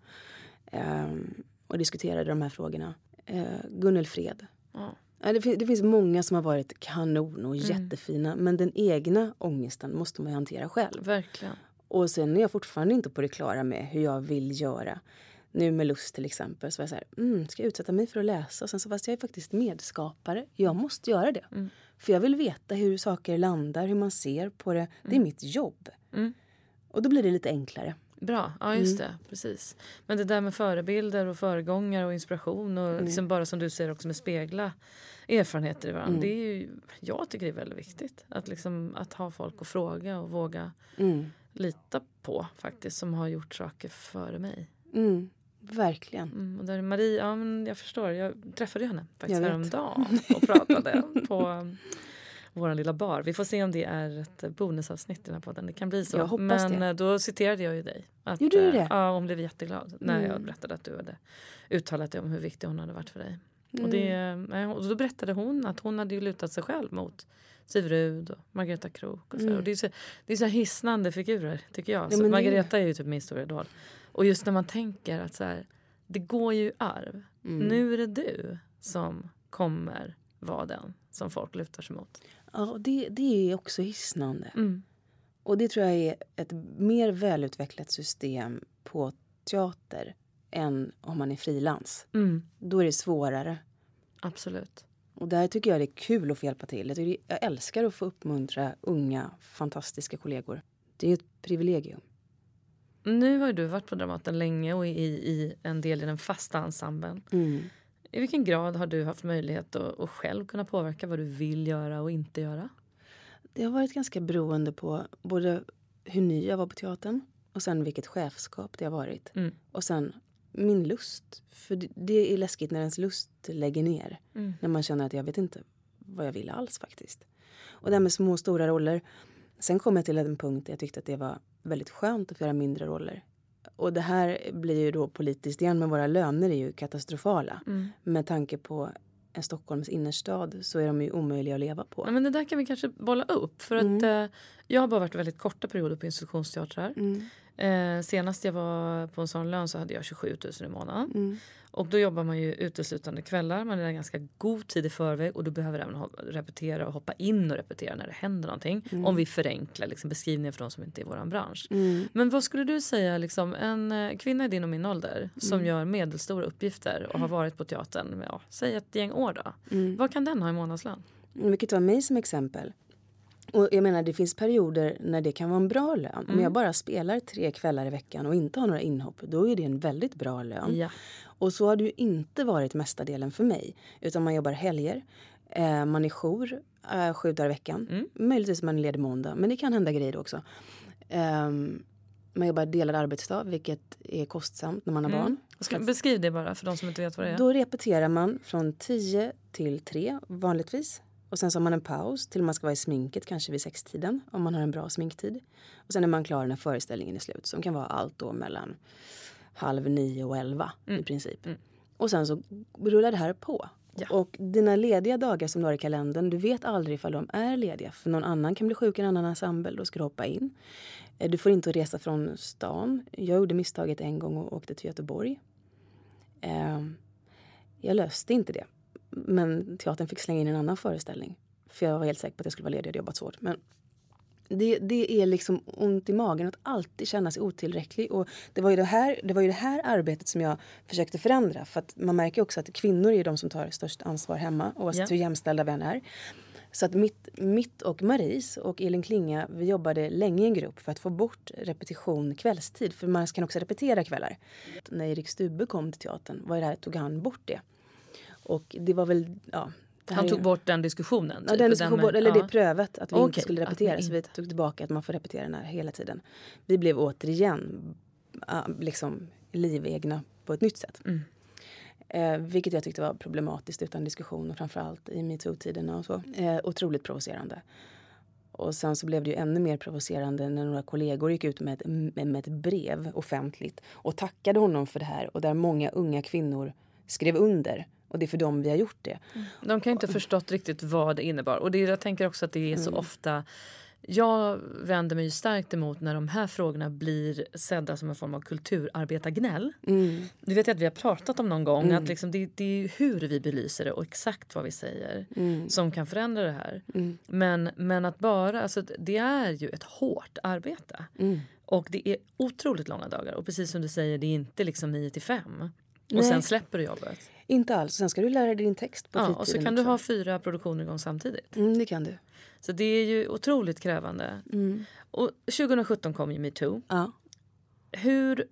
S3: ehm, och diskuterade de här frågorna. Eh, Gunnel Fred.
S2: Ja,
S3: det, fin- det finns många som har varit kanon
S2: Mm.
S3: och jättefina. Men den egna ångesten måste man ju hantera själv.
S2: Verkligen.
S3: Och sen är jag fortfarande inte på det klara med hur jag vill göra. Nu med Lust till exempel så var jag så här, mm, ska jag utsätta mig för att läsa? Och sen så fast jag är faktiskt medskapare. Jag måste göra det.
S2: Mm.
S3: För jag vill veta hur saker landar, hur man ser på det. Det är mitt jobb.
S2: Mm.
S3: Och då blir det lite enklare.
S2: Bra, ja just
S3: Mm.
S2: det. Precis. Men det där med förebilder och föregångare och inspiration och
S3: Mm.
S2: liksom bara som du säger också med spegla erfarenheter i varandra.
S3: Mm.
S2: Det är ju, jag tycker det är väldigt viktigt. Att, liksom, att ha folk att fråga och våga
S3: Mm.
S2: lita på faktiskt som har gjort saker före mig.
S3: Mm. Verkligen.
S2: Mm, och där är Marie, ja men jag förstår. Jag träffade henne
S3: Jag
S2: faktiskt häromdagen och pratade på vår lilla bar. Vi får se om det är ett bonusavsnitt i den här podden. Det kan bli så.
S3: Jag hoppas
S2: men
S3: det.
S2: eh, då citerade jag ju dig. Att,
S3: Gjorde du
S2: eh,
S3: det?
S2: Ja, hon blev jätteglad när jag
S3: Mm.
S2: berättade att du hade uttalat dig om hur viktig hon hade varit för dig.
S3: Mm.
S2: Och, det, eh, och då berättade hon att hon hade ju lutat sig själv mot Sivrud och Margareta Krook. Och så.
S3: Mm.
S2: Och det är så, det är så hisnande figurer tycker jag.
S3: Ja,
S2: Margareta är ju typ min stora idol. Och just när man tänker att så här, det går ju i arv.
S3: Mm.
S2: Nu är det du som kommer vara den som folk lutar sig mot.
S3: Ja, det, det är också hisnande.
S2: Mm.
S3: Och det tror jag är ett mer välutvecklat system på teater än om man är frilans.
S2: Mm.
S3: Då är det svårare.
S2: Absolut.
S3: Och där tycker jag det är kul att få hjälpa till. Jag, jag älskar att få uppmuntra unga, fantastiska kollegor. Det är ett privilegium.
S2: Nu har du varit på Dramaten länge och är i, i en del i den fasta ensemblen.
S3: Mm.
S2: I vilken grad har du haft möjlighet att, att själv kunna påverka vad du vill göra och inte göra?
S3: Det har varit ganska beroende på både hur ny jag var på teatern och sen vilket chefskap det har varit.
S2: Mm.
S3: Och sen min lust. För det, det är läskigt när ens lust lägger ner.
S2: Mm.
S3: När man känner att jag vet inte vad jag vill alls faktiskt. Och det här med små och stora roller. Sen kom jag till en punkt där jag tyckte att det var väldigt skönt att få göra mindre roller. Och det här blir ju då politiskt igen, men våra löner är ju katastrofala.
S2: Mm.
S3: Med tanke på en Stockholms innerstad så är de ju omöjliga att leva på.
S2: Ja, men det där kan vi kanske bolla upp. För att eh, Jag har bara varit väldigt korta perioder på institutionsteatrar. Eh, senast jag var på en sån lön så hade jag 27 000 i månaden. Och då jobbar man ju uteslutande kvällar. Man är där ganska god tid i förväg och du behöver även repetera och hoppa in och repetera när det händer någonting. Om vi förenklar liksom, beskrivningen för de som inte är i vår bransch. Men vad skulle du säga, liksom, en eh, kvinna i din och min ålder som gör medelstora uppgifter och har varit på teatern ja, säg ett gäng år då. Vad kan den ha i månadslön?
S3: Vi kan ta mig som exempel. Och jag menar, det finns perioder när det kan vara en bra lön. Om jag bara spelar tre kvällar i veckan och inte har några inhopp, då är det en väldigt bra lön.
S2: Ja.
S3: Och så har det ju inte varit mesta delen för mig. Utan man jobbar helger, eh, man är jour eh, sju dagar i veckan. Möjligtvis man är ledig måndag, men det kan hända grejer också. Ehm, man jobbar delad arbetsdag, vilket är kostsamt när man har barn.
S2: Ska, beskriv det bara för de som inte vet vad det är.
S3: Då repeterar man från 10 till 3 vanligtvis. Och sen så har man en paus till man ska vara i sminket kanske vid sextiden om man har en bra sminktid. Och sen är man klar när föreställningen är slut som kan vara allt då mellan halv nio och elva i princip. Och sen så rullar det här på.
S2: Ja.
S3: Och dina lediga dagar som du har i kalendern, du vet aldrig ifall de är lediga. För någon annan kan bli sjuk i en annan ensemble, då ska du hoppa in. Eh, Du får inte resa från stan. Jag gjorde misstaget en gång och åkte till Göteborg. Eh, jag löste inte det. Men teatern fick slänga in en annan föreställning. För jag var helt säker på att jag skulle vara ledig, jag hade jobbat så hårt. Men det, det är liksom ont i magen att alltid känna sig otillräcklig. Och det, var ju det, här, det var ju det här arbetet som jag försökte förändra. För att man märker också att kvinnor är de som tar störst ansvar hemma. Oavsett
S2: Ja.
S3: hur jämställda vi än är. Så att mitt, mitt och Maries och Elin Klinga, vi jobbade länge i en grupp för att få bort repetition kvällstid. För man kan också repetera kvällar. När Erik Stubbe kom till teatern, var det här, tog han bort det. Och det var väl, ja.
S2: Han
S3: är-
S2: tog bort den diskussionen?
S3: Ja,
S2: typ,
S3: den
S2: och
S3: diskussion,
S2: med-
S3: eller
S2: ja.
S3: det prövet att vi
S2: Okej,
S3: inte skulle repetera. Så vi tog tillbaka att man får repetera den här hela tiden. Vi blev återigen liksom livegna på ett nytt sätt.
S2: Mm.
S3: Eh, vilket jag tyckte var problematiskt utan diskussion och framförallt i metoo-tiderna och så. Eh, otroligt provocerande. Och sen så blev det ju ännu mer provocerande när några kollegor gick ut med ett, med ett brev offentligt och tackade honom för det här och där många unga kvinnor skrev under. Och det är för dem vi har gjort det.
S2: De kan ju inte förstått riktigt vad det innebar. Och det, jag tänker också att det är så ofta... Jag vänder mig ju starkt emot när de här frågorna blir sedda som en form av kulturarbetargnäll. Du vet att vi har pratat om någon gång att liksom det, det är hur vi belyser det och exakt vad vi säger som kan förändra det här. Men, men att bara, alltså det är ju ett hårt arbete. Och det är otroligt långa dagar. Och precis som du säger, det är inte liksom 9 till 5. Och
S3: Nej.
S2: sen släpper du jobbet.
S3: Inte alls. Sen ska du lära dig din text på
S2: Ja, och så kan du
S3: också.
S2: ha fyra produktioner igång samtidigt.
S3: Mm, det kan du.
S2: Så det är ju otroligt krävande. Och 2017 kom ju metoo.
S3: Ja.
S2: Hur,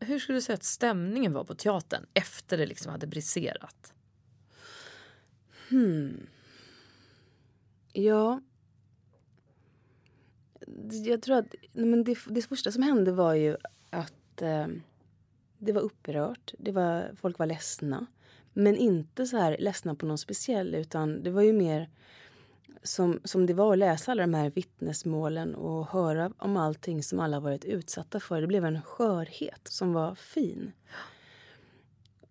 S2: hur skulle du säga att stämningen var på teatern efter det liksom hade briserat?
S3: Ja. Jag tror att men det, det första som hände var ju att eh, det var upprört. Det var, folk var ledsna. Men inte så här ledsna på någon speciell utan det var ju mer som, som det var att läsa alla de här vittnesmålen och höra om allting som alla varit utsatta för. Det blev en skörhet som var fin.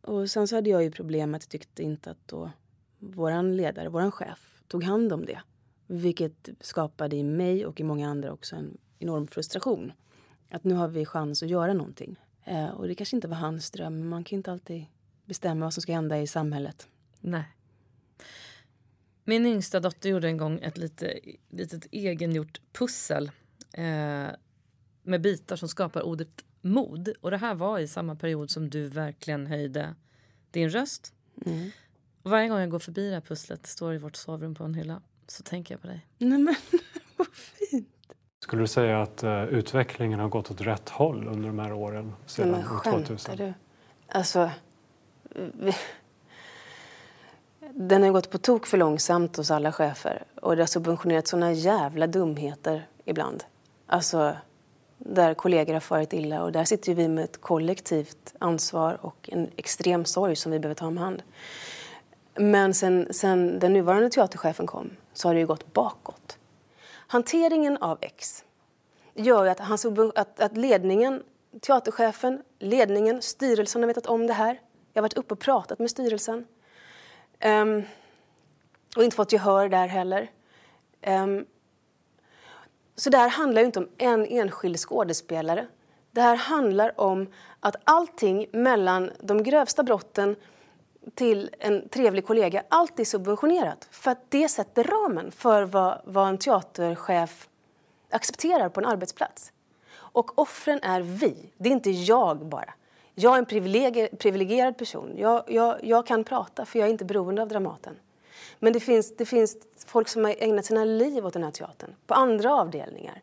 S3: Och sen så hade jag ju problemet, tyckte inte att då våran ledare, våran chef, tog hand om det. Vilket skapade i mig och i många andra också en enorm frustration. Att nu har vi chans att göra någonting. Eh, och det kanske inte var hans dröm, men man kan inte alltid bestämma vad som ska hända i samhället.
S2: Nej. Min yngsta dotter gjorde en gång ett lite, litet egengjort pussel eh, med bitar som skapar ordet mod. Och det här var i samma period som du verkligen höjde din röst. Och varje gång jag går förbi det här pusslet, står i vårt sovrum på en hylla, så tänker jag på dig.
S3: Nej men!
S4: Skulle du säga att eh, utvecklingen har gått åt rätt håll under de här åren
S3: Nej,
S4: sedan
S3: men skämtar
S4: 2000?
S3: du? Alltså... Vi... Den har gått på tok för långsamt hos alla chefer. Och det har subventionerat såna jävla dumheter ibland. Alltså, där kollegor har farit illa. Och där sitter vi med ett kollektivt ansvar och en extrem sorg som vi behöver ta om hand. Men sen, sen den nuvarande teaterchefen kom så har det ju gått bakåt. Hanteringen av X gör ju att, han, att, att ledningen, teaterchefen, ledningen, styrelsen har vetat om det här. Jag har varit uppe och pratat med styrelsen. Um, och inte fått gehör där heller. Um, så det här handlar ju inte om en enskild skådespelare. Det här handlar om att allting mellan de grövsta brotten till en trevlig kollega, allt är subventionerat. För att det sätter ramen för vad, vad en teaterchef accepterar på en arbetsplats. Och offren är vi, det är inte jag bara. Jag är en privilegierad person. Jag, jag, jag kan prata för jag är inte beroende av Dramaten. Men det finns, det finns folk som har ägnat sina liv åt den här teatern, på andra avdelningar.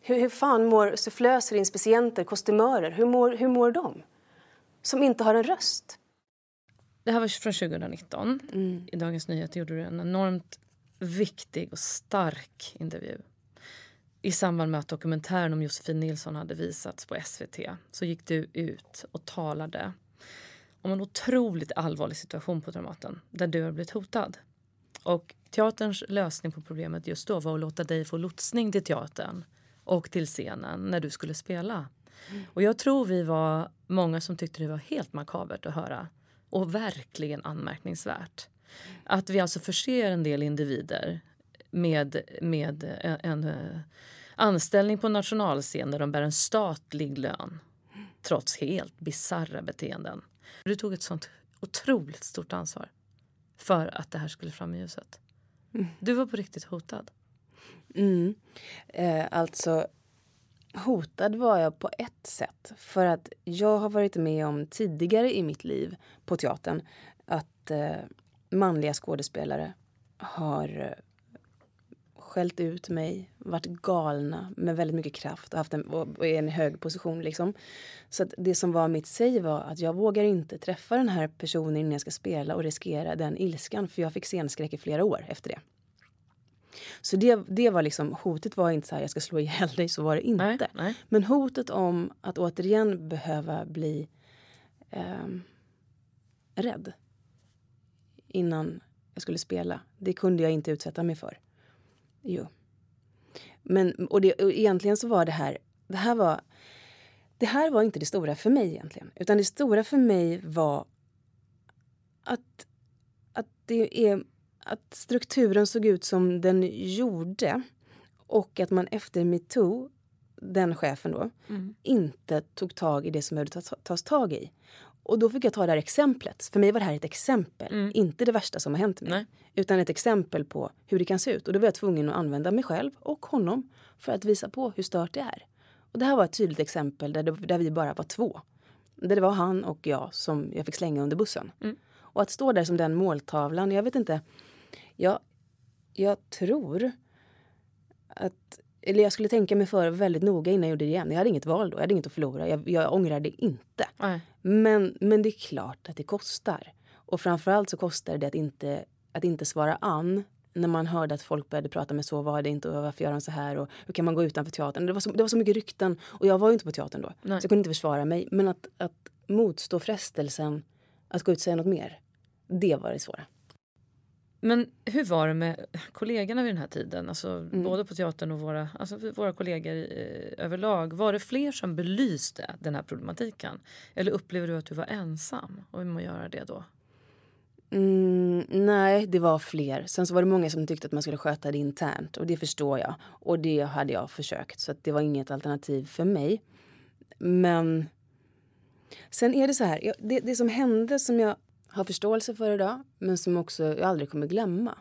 S3: Hur, hur fan mår sufflöser, inspicienter, kostymörer? Hur mår, hur mår de? Som inte har en röst.
S2: Det här var från 2019. Mm. I Dagens Nyheter gjorde du en enormt viktig och stark intervju. I samband med att dokumentären om Josefin Nilsson hade visats på SVT så gick du ut och talade om en otroligt allvarlig situation på Dramaten där du har blivit hotad. Och teaterns lösning på problemet just då var att låta dig få lotsning till teatern och till scenen när du skulle spela. Mm. Och jag tror vi var många som tyckte det var helt makabert att höra och verkligen anmärkningsvärt. Att vi alltså förser en del individer med, med en, en eh, anställning på nationalscen där de bär en statlig lön trots helt bizarra beteenden. Du tog ett sånt otroligt stort ansvar för att det här skulle fram i ljuset. Mm. Du var på riktigt hotad.
S3: Mm. Eh, alltså, hotad var jag på ett sätt. För att jag har varit med om tidigare i mitt liv på teatern att eh, manliga skådespelare har eh, skällt ut mig, varit galna med väldigt mycket kraft och haft en, och är en hög position. Liksom. Så det som var mitt säg var att jag vågar inte träffa den här personen innan jag ska spela och riskera den ilskan för jag fick scenskräck i flera år efter det. Så det, det var liksom, hotet var inte så här jag ska slå ihjäl dig, så var det inte.
S2: Nej, nej.
S3: Men hotet om att återigen behöva bli eh, rädd innan jag skulle spela, det kunde jag inte utsätta mig för. Jo. Men, och, det, och egentligen så var det här, det här var, det här var inte det stora för mig egentligen. Utan det stora för mig var att, att det är att strukturen såg ut som den gjorde och att man efter metoo, den chefen då, mm. inte tog tag i det som behövde tas tag i. Och då fick jag ta det här exemplet. För mig var det här ett exempel, mm. inte det värsta som har hänt mig. Nej. Utan ett exempel på hur det kan se ut. Och då var jag tvungen att använda mig själv och honom för att visa på hur stört det är. Och det här var ett tydligt exempel där, det, där vi bara var två. Där det var han och jag som jag fick slänga under bussen. Mm. Och att stå där som den måltavlan, jag vet inte. Jag, jag tror att eller jag skulle tänka mig för väldigt noga innan jag gjorde det igen. Jag hade inget val då, jag hade inget att förlora. Jag, jag ångrar det inte. Men, men det är klart att det kostar. Och framförallt så kostar det att inte, att inte svara an när man hörde att folk började prata med så var det inte och varför gör de så här och hur kan man gå utanför teatern. Det var så, det var så mycket rykten och jag var ju inte på teatern då. Nej. Så jag kunde inte försvara mig. Men att, att motstå frestelsen att gå ut och säga något mer. Det var det svåra.
S2: Men hur var det med kollegorna vid den här tiden? Alltså, mm. Både på teatern och våra, alltså våra kollegor eh, överlag. Var det fler som belyste den här problematiken? Eller upplevde du att du var ensam om att göra det då?
S3: Mm, nej, det var fler. Sen så var det många som tyckte att man skulle sköta det internt och det förstår jag. Och det hade jag försökt så det var inget alternativ för mig. Men sen är det så här, det, det som hände som jag har förståelse för idag, men som också jag aldrig kommer glömma.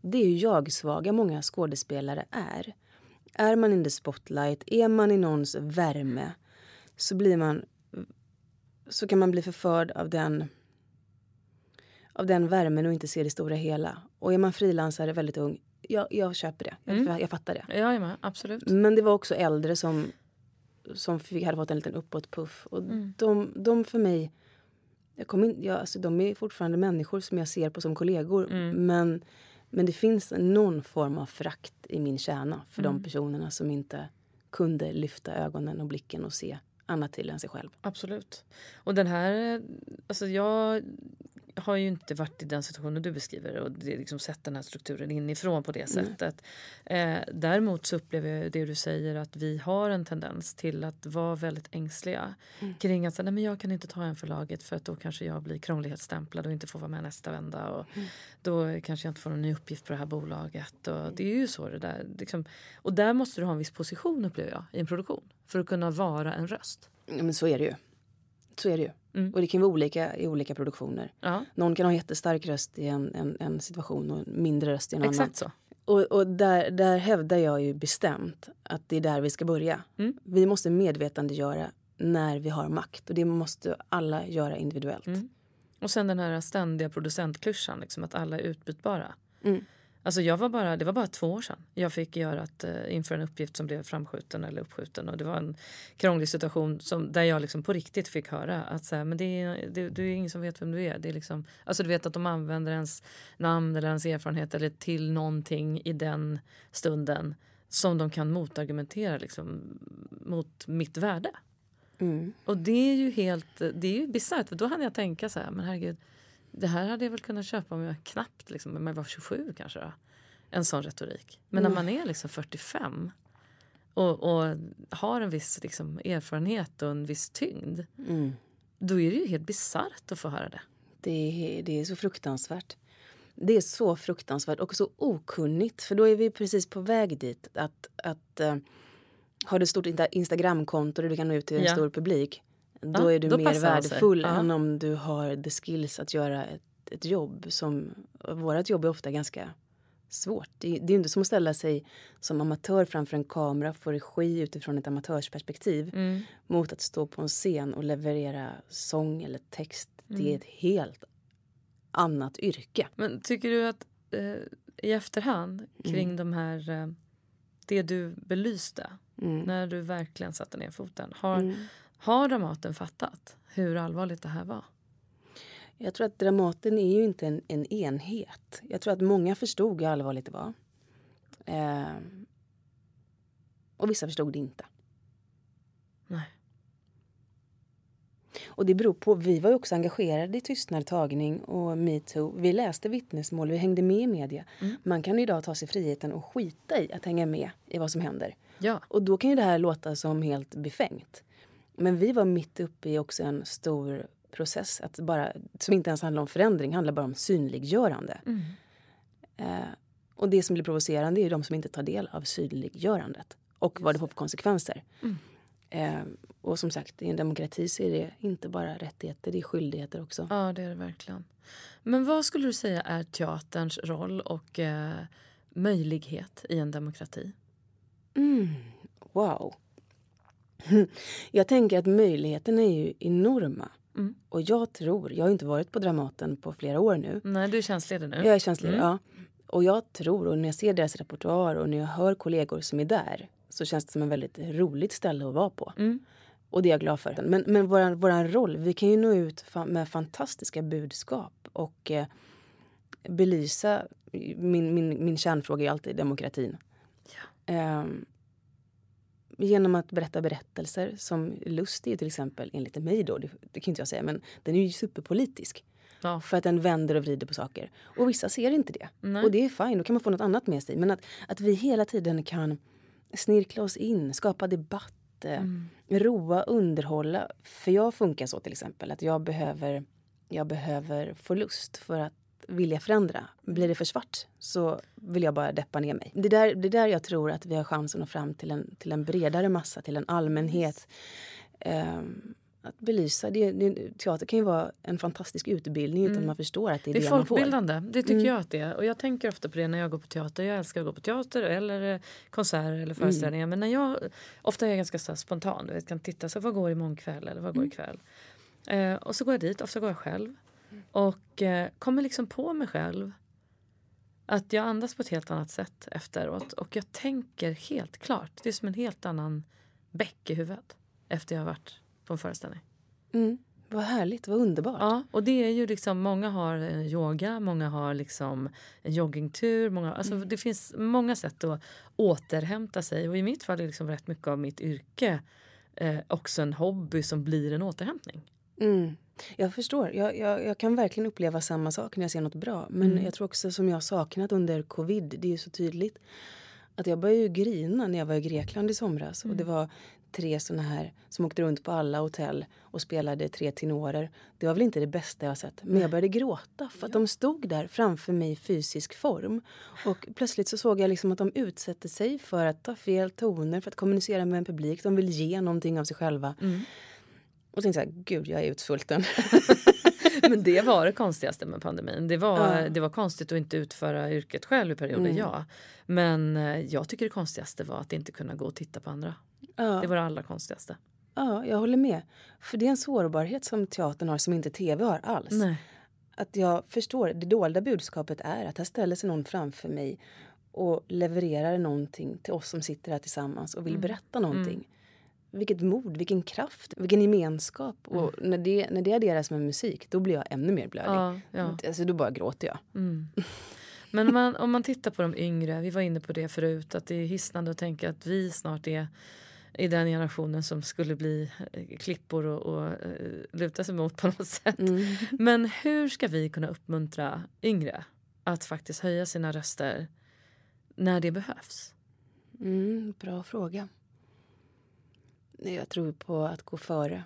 S3: Det är hur jag-svaga många skådespelare är. Är man in the spotlight, är man i någons värme så blir man så kan man bli förförd av den av den värmen och inte se det stora hela. Och är man frilansare väldigt ung, jag, jag köper det. Jag, mm. jag fattar det.
S2: Ja, ja, absolut.
S3: Men det var också äldre som, som fick, hade fått en liten uppåtpuff. Och mm. de, de för mig jag kom in, jag, alltså, de är fortfarande människor som jag ser på som kollegor. Mm. Men, men det finns någon form av frakt i min kärna för mm. de personerna som inte kunde lyfta ögonen och blicken och se annat till än sig själv.
S2: Absolut. Och den här... Alltså jag har ju inte varit i den situationen du beskriver och det liksom sett den här strukturen inifrån på det sättet. Eh, däremot så upplever jag det du säger att vi har en tendens till att vara väldigt ängsliga mm. kring att säga, nej, men jag kan inte ta en förlaget för att då kanske jag blir krånglighetsstämplad och inte får vara med nästa vända och mm. då kanske jag inte får någon ny uppgift på det här bolaget. Och det är ju så det där. Liksom, och där måste du ha en viss position upplever jag i en produktion för att kunna vara en röst.
S3: Ja, men så är det ju. Så är det ju. Mm. Och det kan vara olika i olika produktioner. Ja. Någon kan ha jättestark röst i en, en, en situation och mindre röst i en
S2: Exakt
S3: annan.
S2: Så.
S3: Och, och där, där hävdar jag ju bestämt att det är där vi ska börja. Mm. Vi måste medvetandegöra när vi har makt och det måste alla göra individuellt. Mm.
S2: Och sen den här ständiga producentklyschan, liksom, att alla är utbytbara. Mm. Alltså jag var bara, det var bara två år sedan jag fick göra att, uh, inför en uppgift som blev framskjuten eller uppskjuten. Och det var en krånglig situation som, där jag liksom på riktigt fick höra att så här, men det är, det, det är ingen som vet vem du är. Det är liksom, alltså du vet att de använder ens namn eller ens erfarenhet eller till någonting i den stunden som de kan motargumentera liksom, mot mitt värde. Mm. Och det är ju helt det är ju bisarrt för då hade jag tänka så här, men herregud det här hade jag väl kunnat köpa om jag knappt, liksom, om jag var 27 kanske. Då. En sån retorik. Men när mm. man är liksom 45 och, och har en viss liksom, erfarenhet och en viss tyngd. Mm. Då är det ju helt bisarrt att få höra det.
S3: Det är, det är så fruktansvärt. Det är så fruktansvärt och så okunnigt. För då är vi precis på väg dit. Att, att uh, har du ett stort Instagramkonto där du kan nå ut till en ja. stor publik då är du då mer värdefull än om du har the skills att göra ett, ett jobb. som Vårt jobb är ofta ganska svårt. Det, det är inte som att ställa sig som amatör framför en kamera få regi utifrån ett amatörsperspektiv mm. mot att stå på en scen och leverera sång eller text. Mm. Det är ett helt annat yrke.
S2: Men tycker du att eh, i efterhand kring mm. de här eh, det du belyste mm. när du verkligen satte ner foten har, mm. Har Dramaten fattat hur allvarligt det här var?
S3: Jag tror att Dramaten är ju inte en, en enhet. Jag tror att många förstod hur allvarligt det var. Eh, och vissa förstod det inte.
S2: Nej.
S3: Och det beror på, vi var ju också engagerade i tystnad, tagning och metoo. Vi läste vittnesmål, vi hängde med i media. Mm. Man kan idag ta sig friheten och skita i att hänga med i vad som händer.
S2: Ja.
S3: Och då kan ju det här låta som helt befängt. Men vi var mitt uppe i också en stor process att bara, som inte ens handlar om förändring, handlar bara om synliggörande. Mm. Eh, och det som blir provocerande är de som inte tar del av synliggörandet och vad det får för konsekvenser. Mm. Eh, och som sagt, i en demokrati så är det inte bara rättigheter, det är skyldigheter också.
S2: Ja, det är det verkligen. Men vad skulle du säga är teaterns roll och eh, möjlighet i en demokrati?
S3: Mm, wow. Jag tänker att möjligheterna är ju enorma. Mm. Och jag tror, jag har inte varit på Dramaten på flera år nu.
S2: Nej, du är tjänstledig nu.
S3: Jag är tjänstledig, mm. ja. Och jag tror, och när jag ser deras repertoar och när jag hör kollegor som är där så känns det som en väldigt roligt ställe att vara på. Mm. Och det är jag glad för. Men, men våran, våran roll, vi kan ju nå ut med fantastiska budskap och eh, belysa, min, min, min kärnfråga är alltid demokratin. Ja. Um, genom att berätta berättelser som Lust är till exempel, enligt mig då, det, det kan inte jag säga, men den är ju superpolitisk. Ja. För att den vänder och vrider på saker. Och vissa ser inte det. Nej. Och det är fine, då kan man få något annat med sig. Men att, att vi hela tiden kan snirkla oss in, skapa debatt, eh, mm. roa, underhålla. För jag funkar så till exempel att jag behöver, jag behöver få lust för att vilja förändra. Blir det för svart så vill jag bara deppa ner mig. Det är där, det är där jag tror att vi har chansen att nå fram till en, till en bredare massa, till en allmänhet. Um, att belysa. Det, det, teater kan ju vara en fantastisk utbildning utan mm. man förstår att det är det.
S2: Det är folkbildande. Det tycker mm. jag att det är. Och jag tänker ofta på det när jag går på teater. Jag älskar att gå på teater eller eh, konserter eller mm. föreställningar. Mm. Men när jag, ofta är jag ganska så spontan. Jag kan titta, så vad går imorgon kväll eller vad går mm. ikväll? Eh, och så går jag dit, ofta går jag själv. Och eh, kommer liksom på mig själv att jag andas på ett helt annat sätt efteråt. Och jag tänker helt klart. Det är som en helt annan bäck i huvudet efter jag har varit på en föreställning.
S3: Mm. Vad härligt, vad underbart.
S2: Ja, och det är ju liksom, många har yoga, många har liksom en joggingtur. Många, alltså mm. Det finns många sätt att återhämta sig. Och i mitt fall är liksom rätt mycket av mitt yrke eh, också en hobby som blir en återhämtning.
S3: Mm. Jag förstår. Jag, jag, jag, kan verkligen uppleva samma sak när jag ser något bra. Men mm. jag tror också som jag har saknat under covid, det är så tydligt. Att jag började ju grina när jag var i Grekland i somras. Mm. Och det var tre såna här som åkte runt på alla hotell och spelade tre tenorer. Det var väl inte det bästa jag sett. Men jag började gråta för att de stod där framför mig i fysisk form. Och plötsligt så såg jag liksom att de utsätter sig för att ta fel toner, för att kommunicera med en publik. De vill ge någonting av sig själva. Mm. Och tänkte så här, gud jag är utsvulten.
S2: Men det var det konstigaste med pandemin. Det var, ja. det var konstigt att inte utföra yrket själv i perioder, mm. ja. Men eh, jag tycker det konstigaste var att inte kunna gå och titta på andra. Ja. Det var det allra konstigaste.
S3: Ja, jag håller med. För det är en sårbarhet som teatern har som inte tv har alls. Nej. Att jag förstår, det dolda budskapet är att här ställer sig någon framför mig och levererar någonting till oss som sitter här tillsammans och vill mm. berätta någonting. Mm. Vilket mod, vilken kraft, vilken gemenskap. Mm. Och när det, när det adderas med musik, då blir jag ännu mer blödig. Ja, ja. Alltså, då bara gråter jag. Mm.
S2: Men om man, om man tittar på de yngre, vi var inne på det förut, att det är hisnande att tänka att vi snart är i den generationen som skulle bli eh, klippor och, och uh, luta sig mot på något sätt. Mm. Men hur ska vi kunna uppmuntra yngre att faktiskt höja sina röster när det behövs?
S3: Mm, bra fråga. Jag tror på att gå före.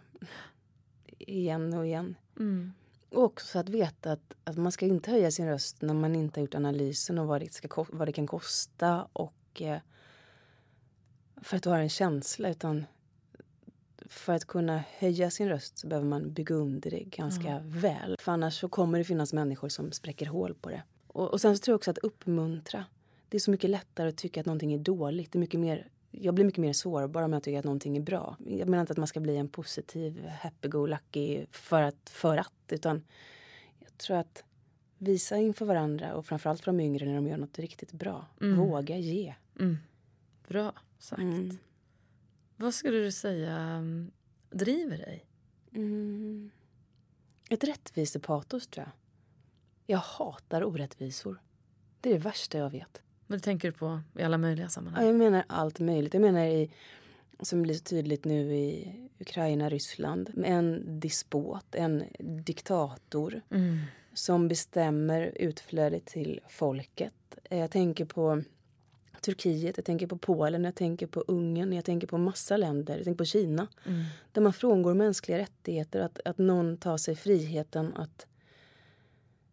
S3: Igen och igen. Mm. Och också att veta att, att man ska inte höja sin röst när man inte har gjort analysen och vad det, ska, vad det kan kosta och eh, för att du har en känsla utan för att kunna höja sin röst så behöver man bygga under det ganska mm. väl. För annars så kommer det finnas människor som spräcker hål på det. Och, och sen så tror jag också att uppmuntra. Det är så mycket lättare att tycka att någonting är dåligt. Det är mycket mer jag blir mycket mer sårbar om jag tycker att någonting är bra. Jag menar inte att man ska bli en positiv happy-go-lucky för att, för att. Utan jag tror att visa inför varandra och framförallt för de yngre när de gör något riktigt bra. Mm. Våga ge. Mm.
S2: Bra sagt. Mm. Vad skulle du säga um, driver dig?
S3: Mm. Ett rättvisepatos tror jag. Jag hatar orättvisor. Det är det värsta jag vet.
S2: Vad tänker du på i alla möjliga sammanhang?
S3: Ja, jag menar allt möjligt. Jag menar i, som blir så tydligt nu i Ukraina, Ryssland. En dispot, en diktator mm. som bestämmer utflödet till folket. Jag tänker på Turkiet, jag tänker på Polen, jag tänker på Ungern, jag tänker på massa länder, jag tänker på Kina. Mm. Där man frångår mänskliga rättigheter, att, att någon tar sig friheten att,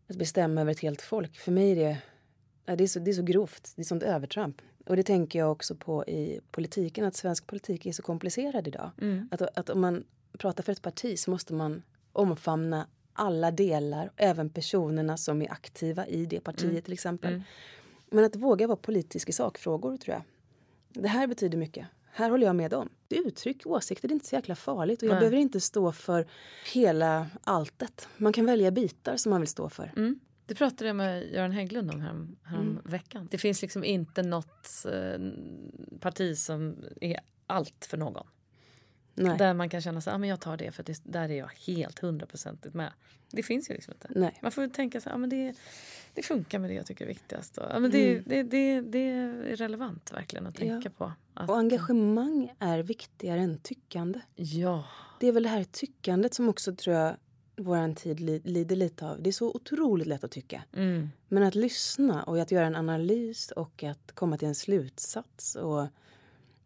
S3: att bestämma över ett helt folk. För mig är det det är, så, det är så grovt, det är sånt övertramp. Och det tänker jag också på i politiken, att svensk politik är så komplicerad idag. Mm. Att, att om man pratar för ett parti så måste man omfamna alla delar, även personerna som är aktiva i det partiet mm. till exempel. Mm. Men att våga vara politisk i sakfrågor tror jag. Det här betyder mycket. Här håller jag med om. Uttryck åsikter, det är inte så jäkla farligt. Och jag Nej. behöver inte stå för hela alltet. Man kan välja bitar som man vill stå för. Mm.
S2: Det pratade jag med Göran Hägglund om härom, härom mm. veckan. Det finns liksom inte något eh, parti som är allt för någon. Nej. Där man kan känna sig, ah, men jag tar det för det, där är jag helt hundraprocentigt med. Det finns ju liksom inte. Nej. Man får tänka sig, ah, men det, det funkar med det jag tycker är viktigast. Och, ah, men det, mm. det, det, det, är relevant verkligen att tänka ja. på.
S3: Att, och engagemang är viktigare än tyckande.
S2: Ja.
S3: Det är väl det här tyckandet som också tror jag vår tid lider lite av. Det är så otroligt lätt att tycka. Mm. Men att lyssna och att göra en analys och att komma till en slutsats och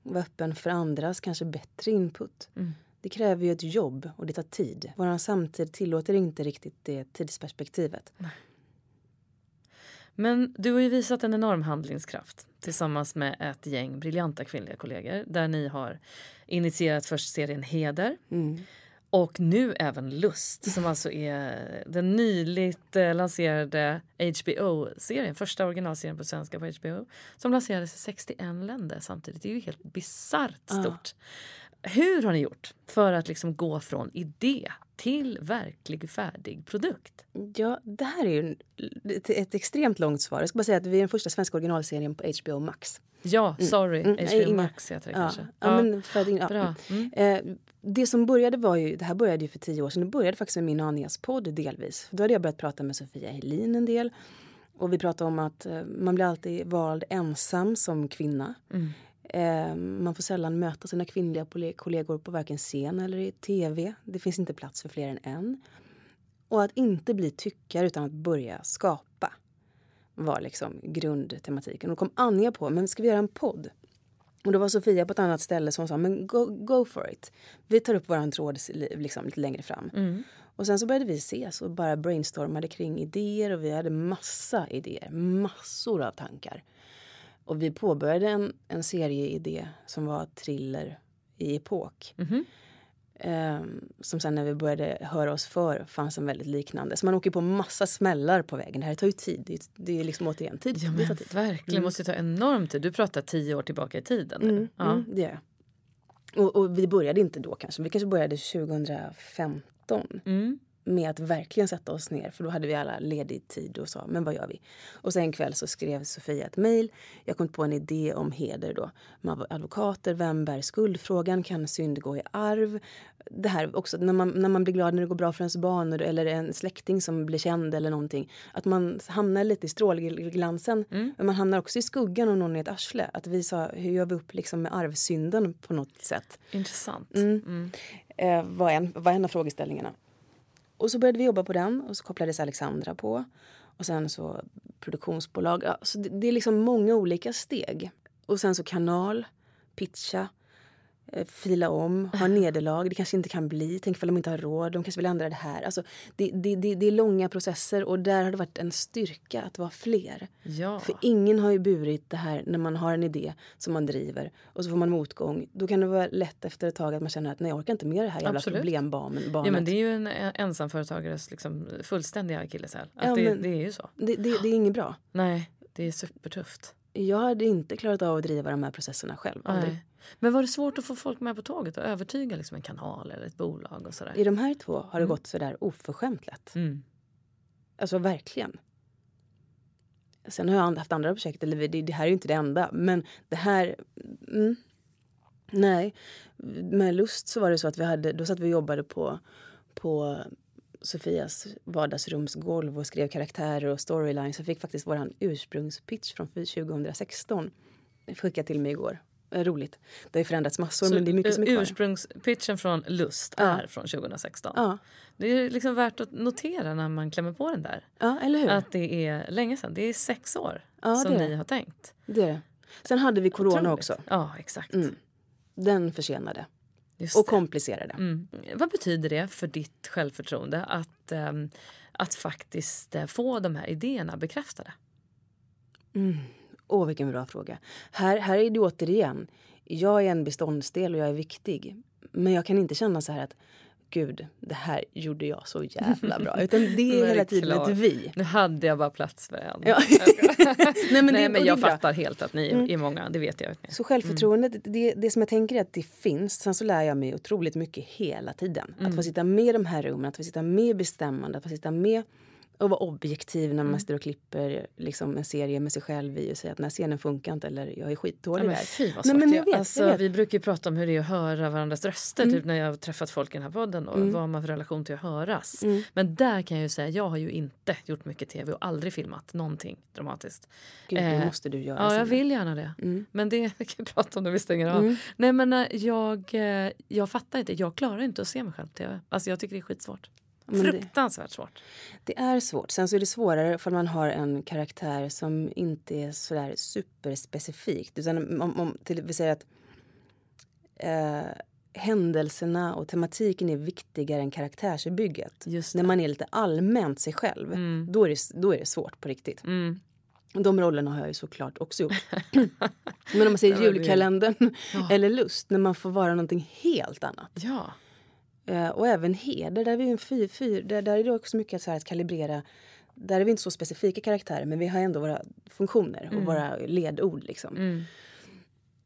S3: vara öppen för andras kanske bättre input. Mm. Det kräver ju ett jobb och det tar tid. Vår samtid tillåter inte riktigt det tidsperspektivet. Nej.
S2: Men du har ju visat en enorm handlingskraft tillsammans med ett gäng briljanta kvinnliga kollegor där ni har initierat först serien Heder. Mm och nu även Lust som alltså är den nyligt eh, lanserade HBO-serien, första originalserien på svenska på HBO som lanserades i 61 länder samtidigt. Det är ju helt bisarrt stort. Hur har ni gjort för att liksom gå från idé till verklig färdig produkt?
S3: Ja, det här är ju ett, ett extremt långt svar. Jag ska bara säga att vi är den första svenska originalserien på HBO Max.
S2: Ja, mm. sorry. Mm. HBO mm. Max heter det ja. kanske.
S3: Ja, ja. Men för ja. Bra. Mm. Eh, det som började var ju, det här började ju för tio år sedan, det började faktiskt med min Anias podd delvis. Då hade jag börjat prata med Sofia Helin en del. Och vi pratade om att eh, man blir alltid vald ensam som kvinna. Mm. Eh, man får sällan möta sina kvinnliga kollegor på varken scen eller i tv. Det finns inte plats för fler än en. Och att inte bli tyckare utan att börja skapa var liksom grundtematiken. Och då kom Anja på, men ska vi göra en podd? Och då var Sofia på ett annat ställe som sa, men go, go for it. Vi tar upp våran tråd liksom, lite längre fram. Mm. Och sen så började vi ses och bara brainstormade kring idéer och vi hade massa idéer, massor av tankar. Och vi påbörjade en, en serieidé som var thriller i epok. Mm -hmm. Um, som sen när vi började höra oss för fanns en väldigt liknande. Så man åker på massa smällar på vägen. Det här tar ju tid. Det är, det är liksom återigen tid.
S2: Ja, men tid. Verkligen, mm. måste ta enorm tid. Du pratar tio år tillbaka i tiden. Mm,
S3: ja. Mm, det gör jag. Och, och, vi började inte då kanske. Vi kanske började 2015. Med att verkligen sätta oss ner. För då hade vi alla ledig tid och sa, men vad gör vi? Och sen en kväll så skrev Sofia ett mejl. Jag kom på en idé om heder då. Med advokater, vem bär skuldfrågan? Kan synd gå i arv? Det här också, när man, när man blir glad när det går bra för ens barn eller en släkting som blir känd eller någonting. Att man hamnar lite i strålglansen. Mm. Men man hamnar också i skuggan om någon är ett arsle. Att vi sa, hur gör vi upp liksom med arvsynden på något sätt?
S2: Intressant.
S3: Mm. Mm. Eh, var, en, var en av frågeställningarna. Och så började vi jobba på den och så kopplades Alexandra på. Och sen så produktionsbolag. Ja, så det, det är liksom många olika steg. Och sen så kanal, pitcha, fila om, ha nederlag. Det kanske inte kan bli. Tänk ifall de inte har råd. De kanske vill ändra det här. Alltså, det, det, det, det är långa processer och där har det varit en styrka att vara fler.
S2: Ja.
S3: För ingen har ju burit det här när man har en idé som man driver och så får man motgång. Då kan det vara lätt efter ett tag att man känner att nej, jag orkar inte med det här jävla problembarnet.
S2: Ja, men det är ju en ensamföretagares liksom fullständiga akilleshäl. Ja, det, det, är ju så.
S3: Det är inget bra.
S2: Nej, det är supertufft.
S3: Jag hade inte klarat av att driva de här processerna själv.
S2: Men var det svårt att få folk med på tåget och övertyga liksom en kanal eller ett bolag? och sådär?
S3: I de här två har det mm. gått sådär oförskämt lätt. Mm. Alltså verkligen. Sen har jag haft andra projekt, eller det, det här är ju inte det enda, men det här... Mm, nej. Med Lust så var det så att vi hade, då satt vi och jobbade på, på Sofias vardagsrumsgolv och skrev karaktärer och storylines. Jag fick faktiskt vår ursprungspitch från 2016 skickad till mig igår. Eh, roligt. Det har förändrats massor så, men det är mycket som är kvar.
S2: Ursprungspitchen från Lust ja. är från 2016. Ja. Det är liksom värt att notera när man klämmer på den där.
S3: Ja, eller hur?
S2: Att det är länge sedan. Det är sex år ja, som ni har tänkt.
S3: Det är det. Sen hade vi corona Otroligt. också.
S2: Ja, exakt.
S3: Mm. Den försenade. Och komplicerade. Mm.
S2: Vad betyder det för ditt självförtroende att, um, att faktiskt uh, få de här idéerna bekräftade?
S3: Mm. Åh, vilken bra fråga. Här, här är det återigen, jag är en beståndsdel och jag är viktig. Men jag kan inte känna så här att gud, det här gjorde jag så jävla bra. Utan det är hela tiden ett vi.
S2: Nu hade jag bara plats för en. Ja. Nej, men, Nej, det, men jag fattar helt att ni mm. är många, det vet jag.
S3: Så självförtroendet, mm. det, det som jag tänker är att det finns. Sen så lär jag mig otroligt mycket hela tiden. Mm. Att få sitta med i de här rummen, att få sitta med i bestämmande, att få sitta med och vara objektiv när man mm. står och klipper liksom, en serie med sig själv i och säga att den här scenen funkar inte eller jag är skitdålig ja,
S2: men fy vad. Nej, men jag vet, alltså, jag vet. Vi brukar ju prata om hur det är att höra varandras röster mm. typ när jag har träffat folk i den här podden och mm. vad har man för relation till att höras. Mm. Men där kan jag ju säga, jag har ju inte gjort mycket tv och aldrig filmat någonting dramatiskt.
S3: Gud, det eh, måste du göra.
S2: Ja, jag vill gärna det. Mm. Men det kan vi prata om när vi stänger av. Mm. Nej men eh, jag, eh, jag fattar inte, jag klarar inte att se mig själv på tv. Alltså jag tycker det är skitsvårt. Fruktansvärt svårt.
S3: Det är svårt. Sen så är det svårare för man har en karaktär som inte är sådär superspecifikt. Utan om, om till, vi säger att eh, händelserna och tematiken är viktigare än karaktärsbygget. När man är lite allmänt sig själv, mm. då, är det, då är det svårt på riktigt. Mm. De rollerna har jag ju såklart också gjort. Men om man säger julkalendern ja. eller lust, när man får vara någonting helt annat.
S2: Ja.
S3: Eh, och även heder, där, vi en fyr, fyr, där, där är det också mycket så att kalibrera. Där är vi inte så specifika karaktärer men vi har ändå våra funktioner och mm. våra ledord. Liksom. Mm.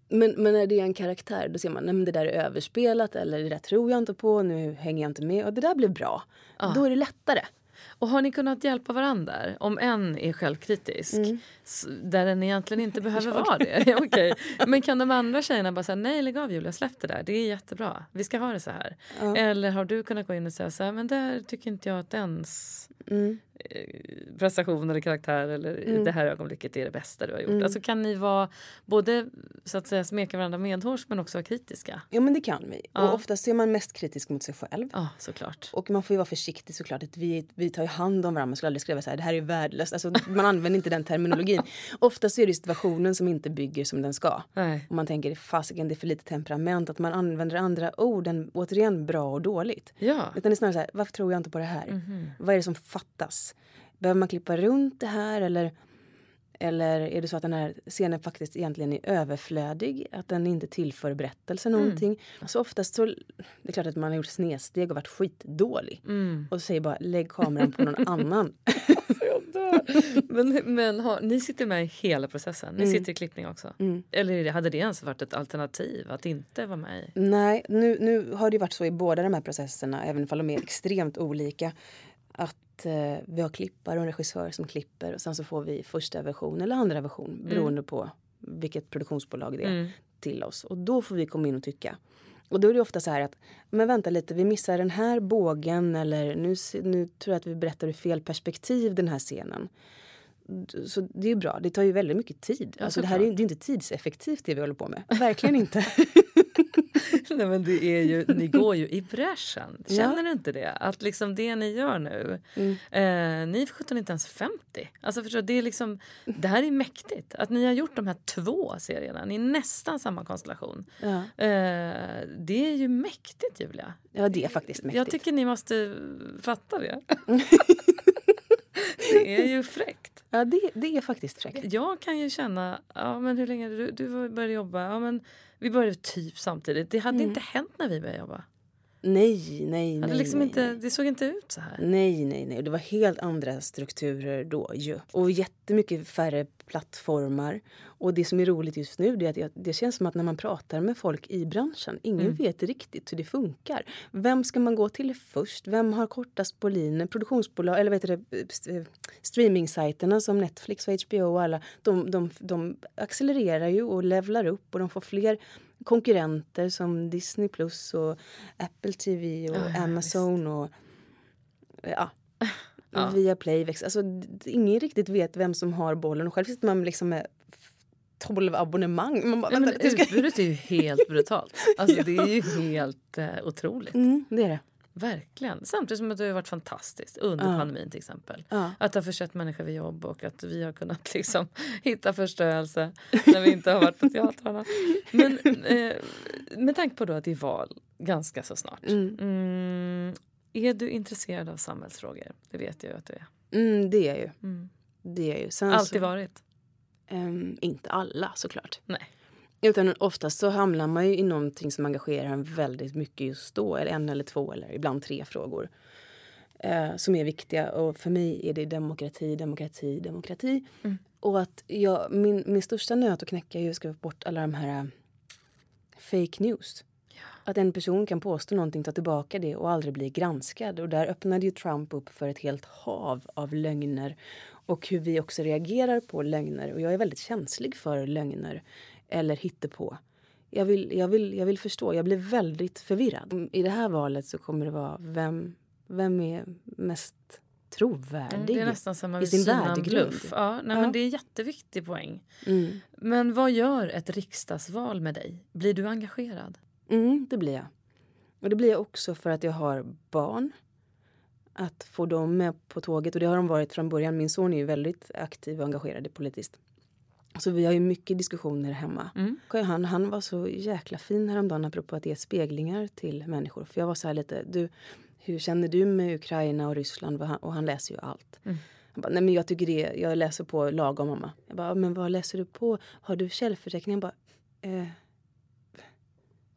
S3: Men, men när det är en karaktär då ser man att det där är överspelat eller det där tror jag inte på, nu hänger jag inte med och det där blev bra. Ah. Då är det lättare.
S2: Och har ni kunnat hjälpa varandra? Om en är självkritisk, mm. Där den egentligen inte behöver vara det. okay. Men kan de andra tjejerna bara säga nej lägg av Julia, släpp det där, det är jättebra, vi ska ha det så här. Ja. Eller har du kunnat gå in och säga så här, men där tycker inte jag att ens
S3: Mm.
S2: eh, prestation eller karaktär eller
S3: Mm.
S2: det här ögonblicket är det bästa du har gjort.
S3: Mm.
S2: Alltså kan ni vara både så att säga smeka varandra medhårs men också vara kritiska?
S3: Ja men det kan vi.
S2: Ja.
S3: Och oftast är man mest kritisk mot sig själv.
S2: Ja, såklart.
S3: Och man får ju vara försiktig såklart. Att vi, vi tar ju hand om varandra. Man skulle aldrig skriva så här, det här är värdelöst. Alltså, man använder inte den terminologin. Oftast är det situationen som inte bygger som den ska.
S2: Nej.
S3: Och man tänker, fasiken det är för lite temperament. Att man använder andra ord än återigen bra och dåligt.
S2: Ja.
S3: Utan det är snarare så här, varför tror jag inte på det här? Vad är det som fattas? Behöver man klippa runt det här eller, eller är det så att den här scenen faktiskt egentligen är överflödig? Att den inte tillför berättelsen någonting? Så oftast så, det är klart att man har gjort snedsteg och varit skitdålig.
S2: Mm.
S3: Och säger bara lägg kameran på någon annan.
S2: Men, men har, ni sitter med i hela processen? Ni
S3: Mm.
S2: sitter i klippning också?
S3: Mm.
S2: Eller hade det ens varit ett alternativ att inte vara med i?
S3: Nej, nu, nu har det varit så i båda de här processerna, även om de är extremt olika. Att eh, vi har klippare och en regissör som klipper och sen så får vi första version eller andra version beroende på vilket produktionsbolag det är
S2: Mm.
S3: till oss. Och då får vi komma in och tycka. Och då är det ofta så här att, men vänta lite, vi missar den här bågen eller nu, nu tror jag att vi berättar ur fel perspektiv den här scenen. Så det är bra, det tar ju väldigt mycket tid.
S2: Ja,
S3: alltså det här är, det är inte tidseffektivt det vi håller på med. Verkligen inte.
S2: Nej, men det är ju, ni går ju i bräschen.
S3: Ja.
S2: Känner du inte det? Att liksom det ni gör nu,
S3: Mm.
S2: eh, ni är för sjutton inte ens 50. Alltså förstår, det, är liksom, det här är mäktigt. Att ni har gjort de här två serierna, ni är nästan samma konstellation.
S3: Ja.
S2: Eh, det är ju mäktigt Julia.
S3: ja, det är faktiskt mäktigt.
S2: Jag tycker ni måste fatta det. det är ju fräckt.
S3: Ja, det, det är faktiskt fräckt.
S2: Jag kan ju känna, ja men hur länge du, du började jobba? Ja men vi började typ samtidigt. Det hade inte hänt när vi började jobba.
S3: Nej, nej, nej.
S2: liksom
S3: nej,
S2: inte,
S3: nej.
S2: Det såg inte ut så här.
S3: Nej, nej, nej. Det var helt andra strukturer då ju. Och jättemycket färre plattformar. Och det som är roligt just nu det är att jag, det känns som att när man pratar med folk i branschen, ingen
S2: Mm.
S3: vet riktigt hur det funkar. Vem ska man gå till först? Vem har kortast på linjen? Produktionsbolag, eller vad heter det, st- streamingsajterna som Netflix och HBO och alla, de, de, de accelererar ju och levlar upp och de får fler konkurrenter som Disney Plus och Apple TV och
S2: Ja, ja,
S3: Amazon och ja,
S2: Ja.
S3: via Playvex. Alltså, ingen riktigt vet vem som har bollen och själv sitter man liksom med f- 12 abonnemang. Man bara,
S2: Nej, men
S3: ska...
S2: utbudet är ju helt brutalt. Alltså, Det är ju helt eh, otroligt.
S3: mm, det är det.
S2: Verkligen. Samtidigt som att det har varit fantastiskt under
S3: Ja.
S2: pandemin till exempel.
S3: Ja.
S2: Att ha försett människor vid jobb och att vi har kunnat liksom hitta förstörelse när vi inte har varit på teatrarna. Men eh, med tanke på då att det är val ganska så snart.
S3: Mm.
S2: Mm, är du intresserad av samhällsfrågor? Det vet jag ju att du är.
S3: Mm, det är jag ju.
S2: Mm.
S3: Det är jag ju. Sen
S2: Alltid
S3: så,
S2: varit?
S3: ehm, inte alla såklart.
S2: Nej.
S3: Utan oftast så hamnar man ju i någonting som engagerar en väldigt mycket just då. Eller en eller två eller ibland tre frågor. Eh, som är viktiga. Och för mig är det demokrati, demokrati, demokrati.
S2: Mm.
S3: Och att jag, min, min största nöt att knäcka är ju att skriva bort alla de här eh, fake news. Att en person kan påstå någonting, ta tillbaka det och aldrig bli granskad. Och där öppnade ju Trump upp för ett helt hav av lögner. Och hur vi också reagerar på lögner. Och jag är väldigt känslig för lögner eller hittepå. Jag vill, jag, vill, jag vill förstå. Jag blir väldigt förvirrad. I det här valet så kommer det vara vem, vem är mest trovärdig?
S2: Mm, det är nästan som man
S3: i sin värdegrund.
S2: Ja, nej,
S3: Ja.
S2: Men det är en jätteviktig poäng.
S3: Mm.
S2: Men vad gör ett riksdagsval med dig? Blir du engagerad?
S3: Mm, det blir jag. Och det blir jag också för att jag har barn. Att få dem med på tåget. Och det har de varit från början. Min son är ju väldigt aktiv och engagerad politiskt. Så vi har ju mycket diskussioner hemma.
S2: Mm.
S3: Han, han var så jäkla fin häromdagen apropå att ge speglingar till människor. För jag var så här lite, du, hur känner du med Ukraina och Ryssland? Och han, läser ju allt.
S2: Mm.
S3: Han bara, nej men jag tycker det, jag läser på lagom mamma. Jag bara, men vad läser du på? Har du källförteckning? Han bara, eh,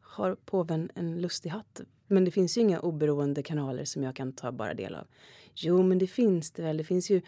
S3: har påven en lustig hatt? Men det finns ju inga oberoende kanaler som jag kan ta bara del av. Jo, men det finns det väl. Det finns ju...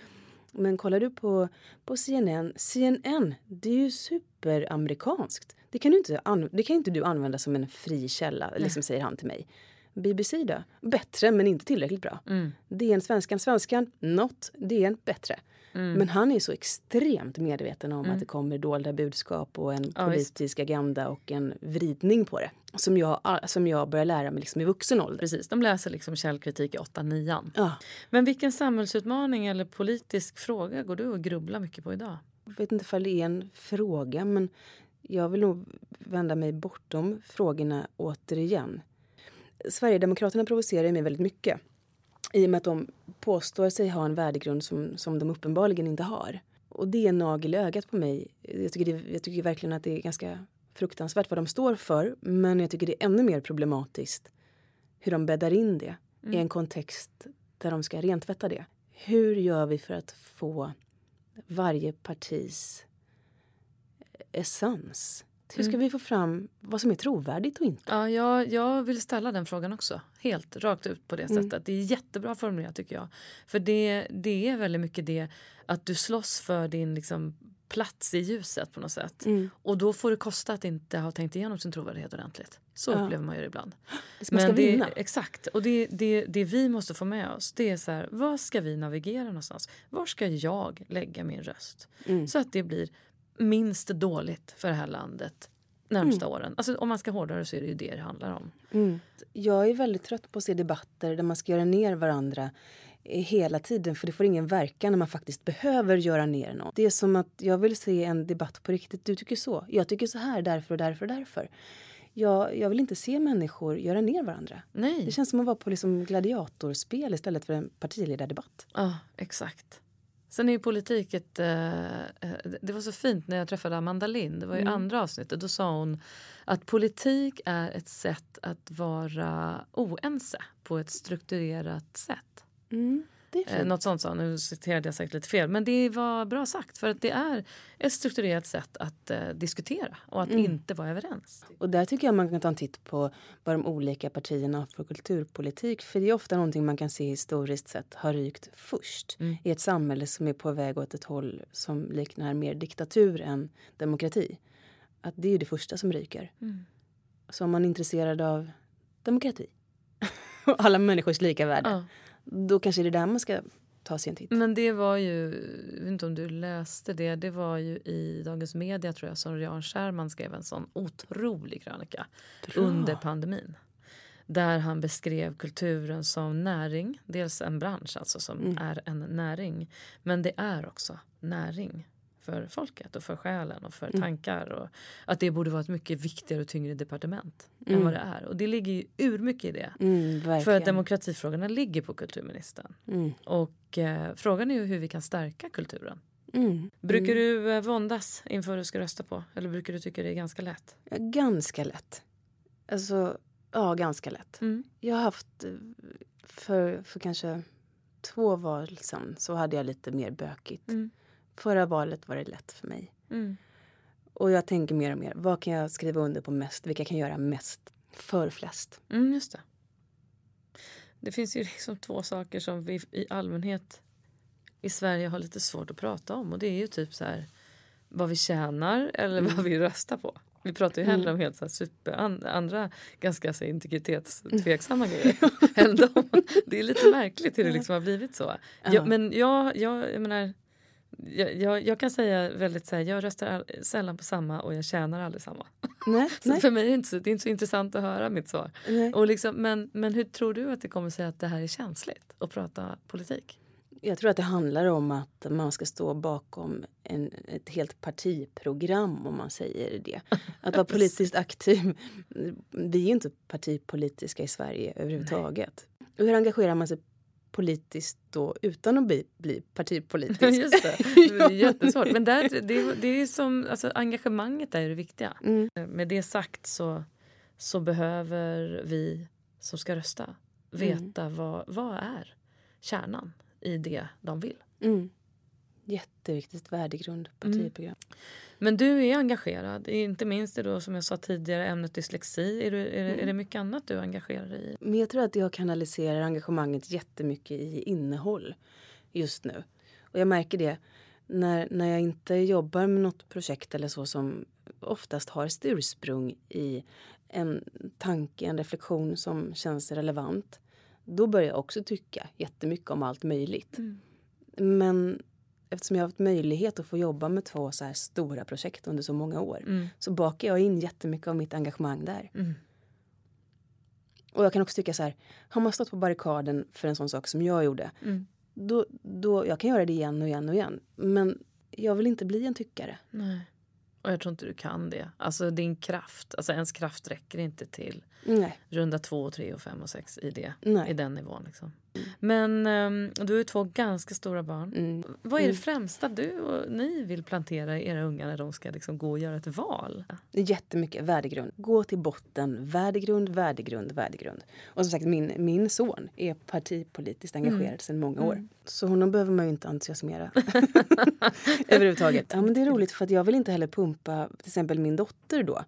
S3: Men kollar du på, på CNN, CNN, det är ju superamerikanskt. Det kan, du inte, det kan inte du använda som en fri källa, liksom säger han till mig. BBC då? Bättre, men inte tillräckligt bra.
S2: Mm.
S3: DN Svenskan, Svenskan, not, DN, bättre.
S2: Mm.
S3: Men han är så extremt medveten om att det kommer dolda budskap och en
S2: Ja,
S3: politisk agenda och en vridning på det. Som jag, som jag börjar lära mig liksom i vuxen ålder.
S2: Precis, de läser liksom källkritik i 8-9.
S3: Ja.
S2: Men vilken samhällsutmaning eller politisk fråga går du och grubblar mycket på idag?
S3: Jag vet inte ifall det är en fråga, men jag vill nog vända mig bortom frågorna återigen. Sverigedemokraterna provocerar mig väldigt mycket i och med att de påstår sig ha en värdegrund som, som de uppenbarligen inte har. Och det är en nagel i ögat på mig. Jag tycker, det, jag tycker verkligen att det är ganska fruktansvärt vad de står för. Men jag tycker det är ännu mer problematiskt hur de bäddar in det mm. i en kontext där de ska rentvätta det. Hur gör vi för att få varje partis essens hur ska mm. vi få fram vad som är trovärdigt och inte?
S2: Ja, jag, jag vill ställa den frågan också. Helt rakt ut på det mm. sättet. Det är jättebra formulerat tycker jag. För det, det är väldigt mycket det att du slåss för din liksom, plats i ljuset på något sätt. Mm. Och då får det kosta att inte ha tänkt igenom sin trovärdighet ordentligt. Så ja. upplever man ju det ibland.
S3: Det man ska
S2: det,
S3: vinna.
S2: Exakt. Och det, det, det vi måste få med oss det är så här, vad ska vi navigera någonstans? Var ska jag lägga min röst? Mm. Så att det blir minst dåligt för det här landet närmsta mm. åren. Alltså, om man ska hårdare så är det ju det det handlar om.
S3: Mm. Jag är väldigt trött på att se debatter där man ska göra ner varandra hela tiden för det får ingen verkan när man faktiskt behöver göra ner någon. Det är som att jag vill se en debatt på riktigt. Du tycker så. Jag tycker så här därför och därför och därför. Jag, jag vill inte se människor göra ner varandra.
S2: Nej.
S3: Det känns som att vara på liksom gladiatorspel istället för en partiledardebatt.
S2: Ja, exakt. Sen är ju politik ett... Eh, eh, det var så fint när jag träffade Amanda Lind, det var i mm. andra avsnittet. Då sa hon att politik är ett sätt att vara oense på ett strukturerat sätt.
S3: Mm.
S2: Eh, något sånt sa Nu citerade jag säkert lite fel. Men det var bra sagt. För att det är ett strukturerat sätt att eh, diskutera och att mm. inte vara överens.
S3: Och där tycker jag man kan ta en titt på vad de olika partierna har för kulturpolitik. För det är ofta någonting man kan se historiskt sett har rykt först. Mm. I ett samhälle som är på väg åt ett håll som liknar mer diktatur än demokrati. Att det är det första som ryker. Mm. Så om man är intresserad av demokrati och alla människors lika värde. Ja då kanske det är där man ska ta sig en titt.
S2: Men det var ju, jag vet inte om du läste det, det var ju i Dagens Media tror jag som Jan Scherman skrev en sån otrolig krönika Bra. under pandemin. Där han beskrev kulturen som näring, dels en bransch alltså som mm. är en näring. Men det är också näring för folket och för själen och för mm. tankar. Och att det borde vara ett mycket viktigare och tyngre departement mm. än vad det är. Och det ligger ju urmycket i det.
S3: Mm,
S2: för att demokratifrågorna ligger på kulturministern.
S3: Mm.
S2: Och eh, frågan är ju hur vi kan stärka kulturen.
S3: Mm.
S2: Brukar du eh, våndas inför du ska rösta på? Eller brukar du tycka det är ganska lätt?
S3: Ganska lätt. Alltså, ja, ganska lätt.
S2: Mm.
S3: Jag har haft, eh, för, för kanske två val sen, så hade jag lite mer bökigt.
S2: Mm.
S3: Förra valet var det lätt för mig.
S2: Mm.
S3: Och jag tänker mer och mer, vad kan jag skriva under på mest? Vilka kan göra mest för flest?
S2: Mm, just det. Det finns ju liksom två saker som vi i allmänhet i Sverige har lite svårt att prata om. Och det är ju typ så här vad vi tjänar eller mm. vad vi röstar på. Vi pratar ju hellre mm. om helt så här super, andra ganska så integritetstveksamma grejer. det är lite märkligt hur det liksom har blivit så. Jag, men jag, jag, jag menar, jag, jag, jag, kan säga väldigt så här, jag röstar all, sällan på samma och jag tjänar aldrig samma.
S3: Nej, nej.
S2: För mig är det, inte så, det är inte så intressant att höra mitt svar. Och liksom, men, men hur tror du att det kommer sig att det här är känsligt att prata politik?
S3: Jag tror att det handlar om att man ska stå bakom en, ett helt partiprogram om man säger det. Att vara politiskt aktiv. Vi är ju inte partipolitiska i Sverige överhuvudtaget. Och hur engagerar man sig politiskt då utan att bli, bli partipolitisk.
S2: Just det. det är jättesvårt. Men där, det, det är som, alltså, engagemanget är det viktiga.
S3: Mm.
S2: Med det sagt så, så behöver vi som ska rösta veta mm. vad, vad är kärnan i det de vill.
S3: Mm. Jätteviktigt värdegrund, partiprogram. Mm.
S2: Men du är engagerad, inte minst i då, som jag sa tidigare ämnet dyslexi. Är, du, är, mm. är det mycket annat du engagerar dig i?
S3: Men jag tror att jag kanaliserar engagemanget jättemycket i innehåll just nu. Och jag märker det när, när jag inte jobbar med något projekt eller så som oftast har ett ursprung i en tanke, en reflektion som känns relevant. Då börjar jag också tycka jättemycket om allt möjligt.
S2: Mm.
S3: Men eftersom jag har haft möjlighet att få jobba med två så här stora projekt under så många år
S2: mm.
S3: så bakar jag in jättemycket av mitt engagemang där.
S2: Mm.
S3: Och jag kan också tycka så här, har man stått på barrikaden för en sån sak som jag gjorde,
S2: Mm.
S3: då, då, jag kan göra det igen och igen och igen. Men jag vill inte bli en tyckare.
S2: Nej. Och jag tror inte du kan det. Alltså din kraft, alltså ens kraft räcker inte till
S3: Nej.
S2: runda två, tre, och fem och sex i, det,
S3: Nej.
S2: i den nivån. Liksom. Men ehm, du har ju två ganska stora barn.
S3: Mm.
S2: Vad är det
S3: Mm.
S2: främsta du och ni vill plantera i era unga när de ska liksom gå och göra ett val?
S3: Jättemycket värdegrund. Gå till botten. Värdegrund, värdegrund, värdegrund. Och som sagt, min, min son är partipolitiskt engagerad
S2: Mm.
S3: sedan många år. Så honom behöver man ju inte entusiasmera överhuvudtaget. Ja, men det är roligt för att jag vill inte heller pumpa till exempel min dotter då.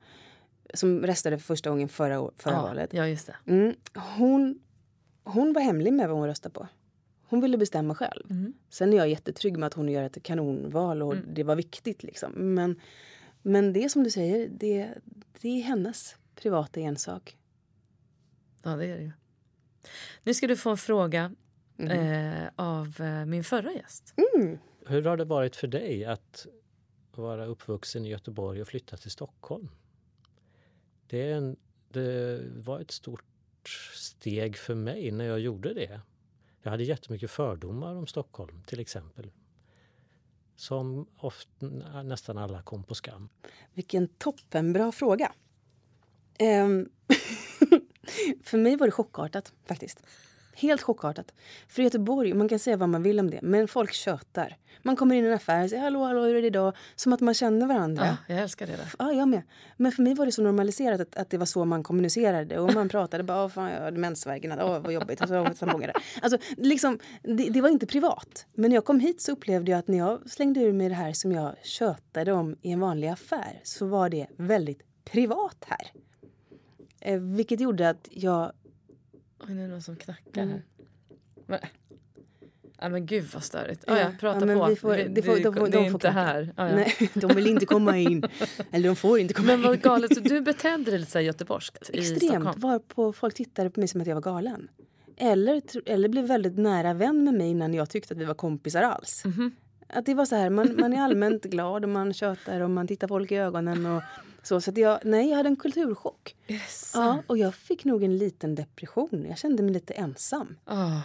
S3: Som röstade för första gången förra, förra
S2: ja,
S3: valet.
S2: ja, just det.
S3: Mm, hon, hon var hemlig med vad hon röstade på. Hon ville bestämma själv.
S2: Mm.
S3: Sen är jag jättetrygg med att hon gör ett kanonval och
S2: Mm.
S3: det var viktigt. Liksom. Men, men det som du säger, det, det är hennes privata ensak.
S2: Ja, det är det ju. Nu ska du få en fråga
S3: Mhm.
S2: eh, av eh, min förra gäst.
S3: Mm.
S5: Hur har det varit för dig att vara uppvuxen i Göteborg och flytta till Stockholm? Det, är en, det var ett stort steg för mig när jag gjorde det. Jag hade jättemycket fördomar om Stockholm till exempel. Som ofta, nästan alla kom på skam.
S3: Vilken toppenbra fråga. Ehm, för mig var det chockartat faktiskt. Helt chockartat. För Göteborg, man kan säga vad man vill om det, men folk tjötar. Man kommer in i en affär och säger hallå, hallå, hur är det idag? Som att man känner varandra.
S2: Ja, jag älskar det där.
S3: Ja, jag med. Men för mig var det så normaliserat att, att det var så man kommunicerade. Och man pratade bara, åh fan jag hade mensvärken, åh vad jobbigt. Och så var tamponger där. Alltså, liksom, det, det var inte privat. Men när jag kom hit så upplevde jag att när jag slängde ur mig det här som jag tjötade om i en vanlig affär så var det väldigt privat här. Eh, vilket gjorde att jag...
S2: Oj, nu är det någon som knackar
S3: Mm.
S2: här. Men, ja, men gud vad störigt.
S3: Ja,
S2: Ja, prata
S3: ja, men
S2: på.
S3: vi får-
S2: det,
S3: det får-
S2: det,
S3: de får-
S2: det
S3: de
S2: är inte
S3: knacka.
S2: här. Ja, ja.
S3: Nej, de vill inte komma in. Eller de får inte komma
S2: Men
S3: in.
S2: vad galet, så du betedde dig lite så här göteborgskt i
S3: Extremt.
S2: Stockholm?
S3: Varpå folk tittade på mig som att jag var galen. Eller, eller blev väldigt nära vän med mig innan jag tyckte att vi var kompisar alls.
S2: Mhm.
S3: Att det var så här, man, man är allmänt glad och man tjötar och man tittar folk i ögonen. Och så så jag, nej, jag hade en kulturchock.
S2: Yes.
S3: Ja, och jag fick nog en liten depression. Jag kände mig lite ensam.
S2: Åh,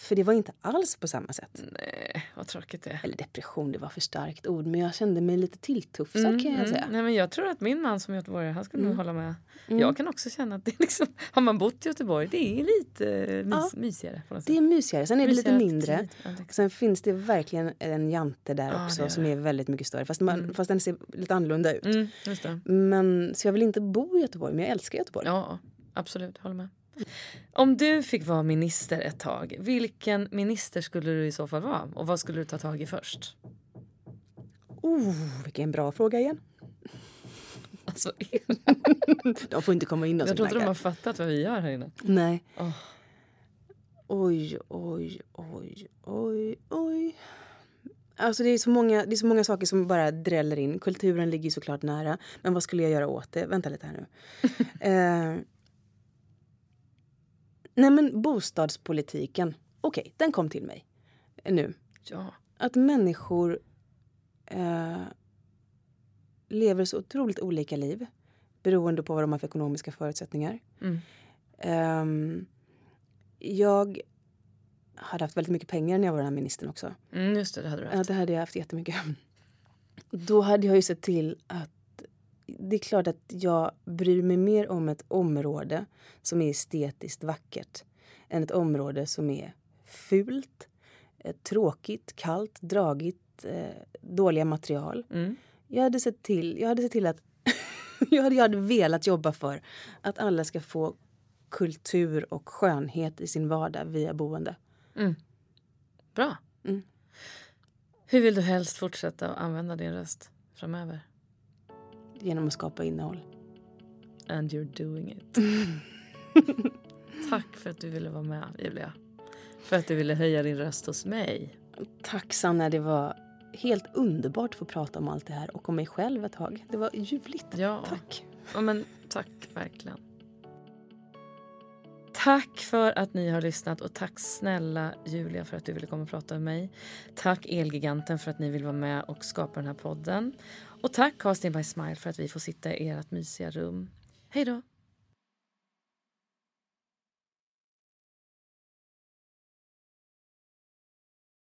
S3: För det var inte alls på samma sätt.
S2: nej, vad tråkigt det är.
S3: Eller depression, det var för starkt ord. Men jag kände mig lite tilltufsad kan jag säga.
S2: Nej, men jag tror att min man som göteborgare, han skulle nog
S3: Mm.
S2: hålla med.
S3: Mm.
S2: Jag kan också känna att det liksom, har man bott i Göteborg, det är lite eh, mys,
S3: Ja.
S2: mysigare.
S3: Det är mysigare. Sen är det lite mindre.
S2: Ja,
S3: Sen finns det verkligen en jante där
S2: Ja,
S3: också som är väldigt mycket större. Fast, man,
S2: Mm.
S3: fast den ser lite annorlunda ut.
S2: Mm.
S3: Men, så jag vill inte bo i Göteborg, men jag älskar Göteborg.
S2: Ja, absolut. Håller med. Om du fick vara minister ett tag, vilken minister skulle du i så fall vara? Och vad skulle du ta tag i först?
S3: Oh, vilken bra fråga igen.
S2: Alltså,
S3: De får inte komma in och
S2: jag tror inte de har fattat vad vi gör här inne.
S3: Nej.
S2: Åh.
S3: Oj, oj, oj, oj, oj. Alltså det är, så många, det är så många saker som bara dräller in. Kulturen ligger såklart nära. Men vad skulle jag göra åt det? Vänta lite här nu. eh, nej men bostadspolitiken. Okej, den kom till mig nu.
S2: Ja.
S3: Att människor eh, lever så otroligt olika liv beroende på vad de har för ekonomiska förutsättningar.
S2: Mm.
S3: Ehm, jag hade haft väldigt mycket pengar när jag var den här ministern också.
S2: Mm, just det, det hade du
S3: Ja,
S2: haft.
S3: det hade jag haft jättemycket. Då hade jag ju sett till att det är klart att jag bryr mig mer om ett område som är estetiskt vackert än ett område som är fult, eh, tråkigt, kallt, dragigt, eh, dåliga material.
S2: Mm.
S3: Jag hade sett till, jag hade sett till att jag, hade, jag hade velat jobba för att alla ska få kultur och skönhet i sin vardag via boende.
S2: Mm. Bra.
S3: Mm.
S2: Hur vill du helst fortsätta att använda din röst framöver?
S3: Genom att skapa innehåll.
S2: And you're doing it. Tack för att du ville vara med, Julia. För att du ville höja din röst hos mig.
S3: Tack Sanna, det var helt underbart att få prata om allt det här och om mig själv ett tag. Det var ljuvligt.
S2: Ja,
S3: Tack.
S2: ja men tack verkligen. Tack för att ni har lyssnat och tack snälla Julia för att du ville komma och prata med mig. Tack Elgiganten för att ni vill vara med och skapa den här podden. Och tack Casting by Smile för att vi får sitta i ert mysiga rum. Hej då!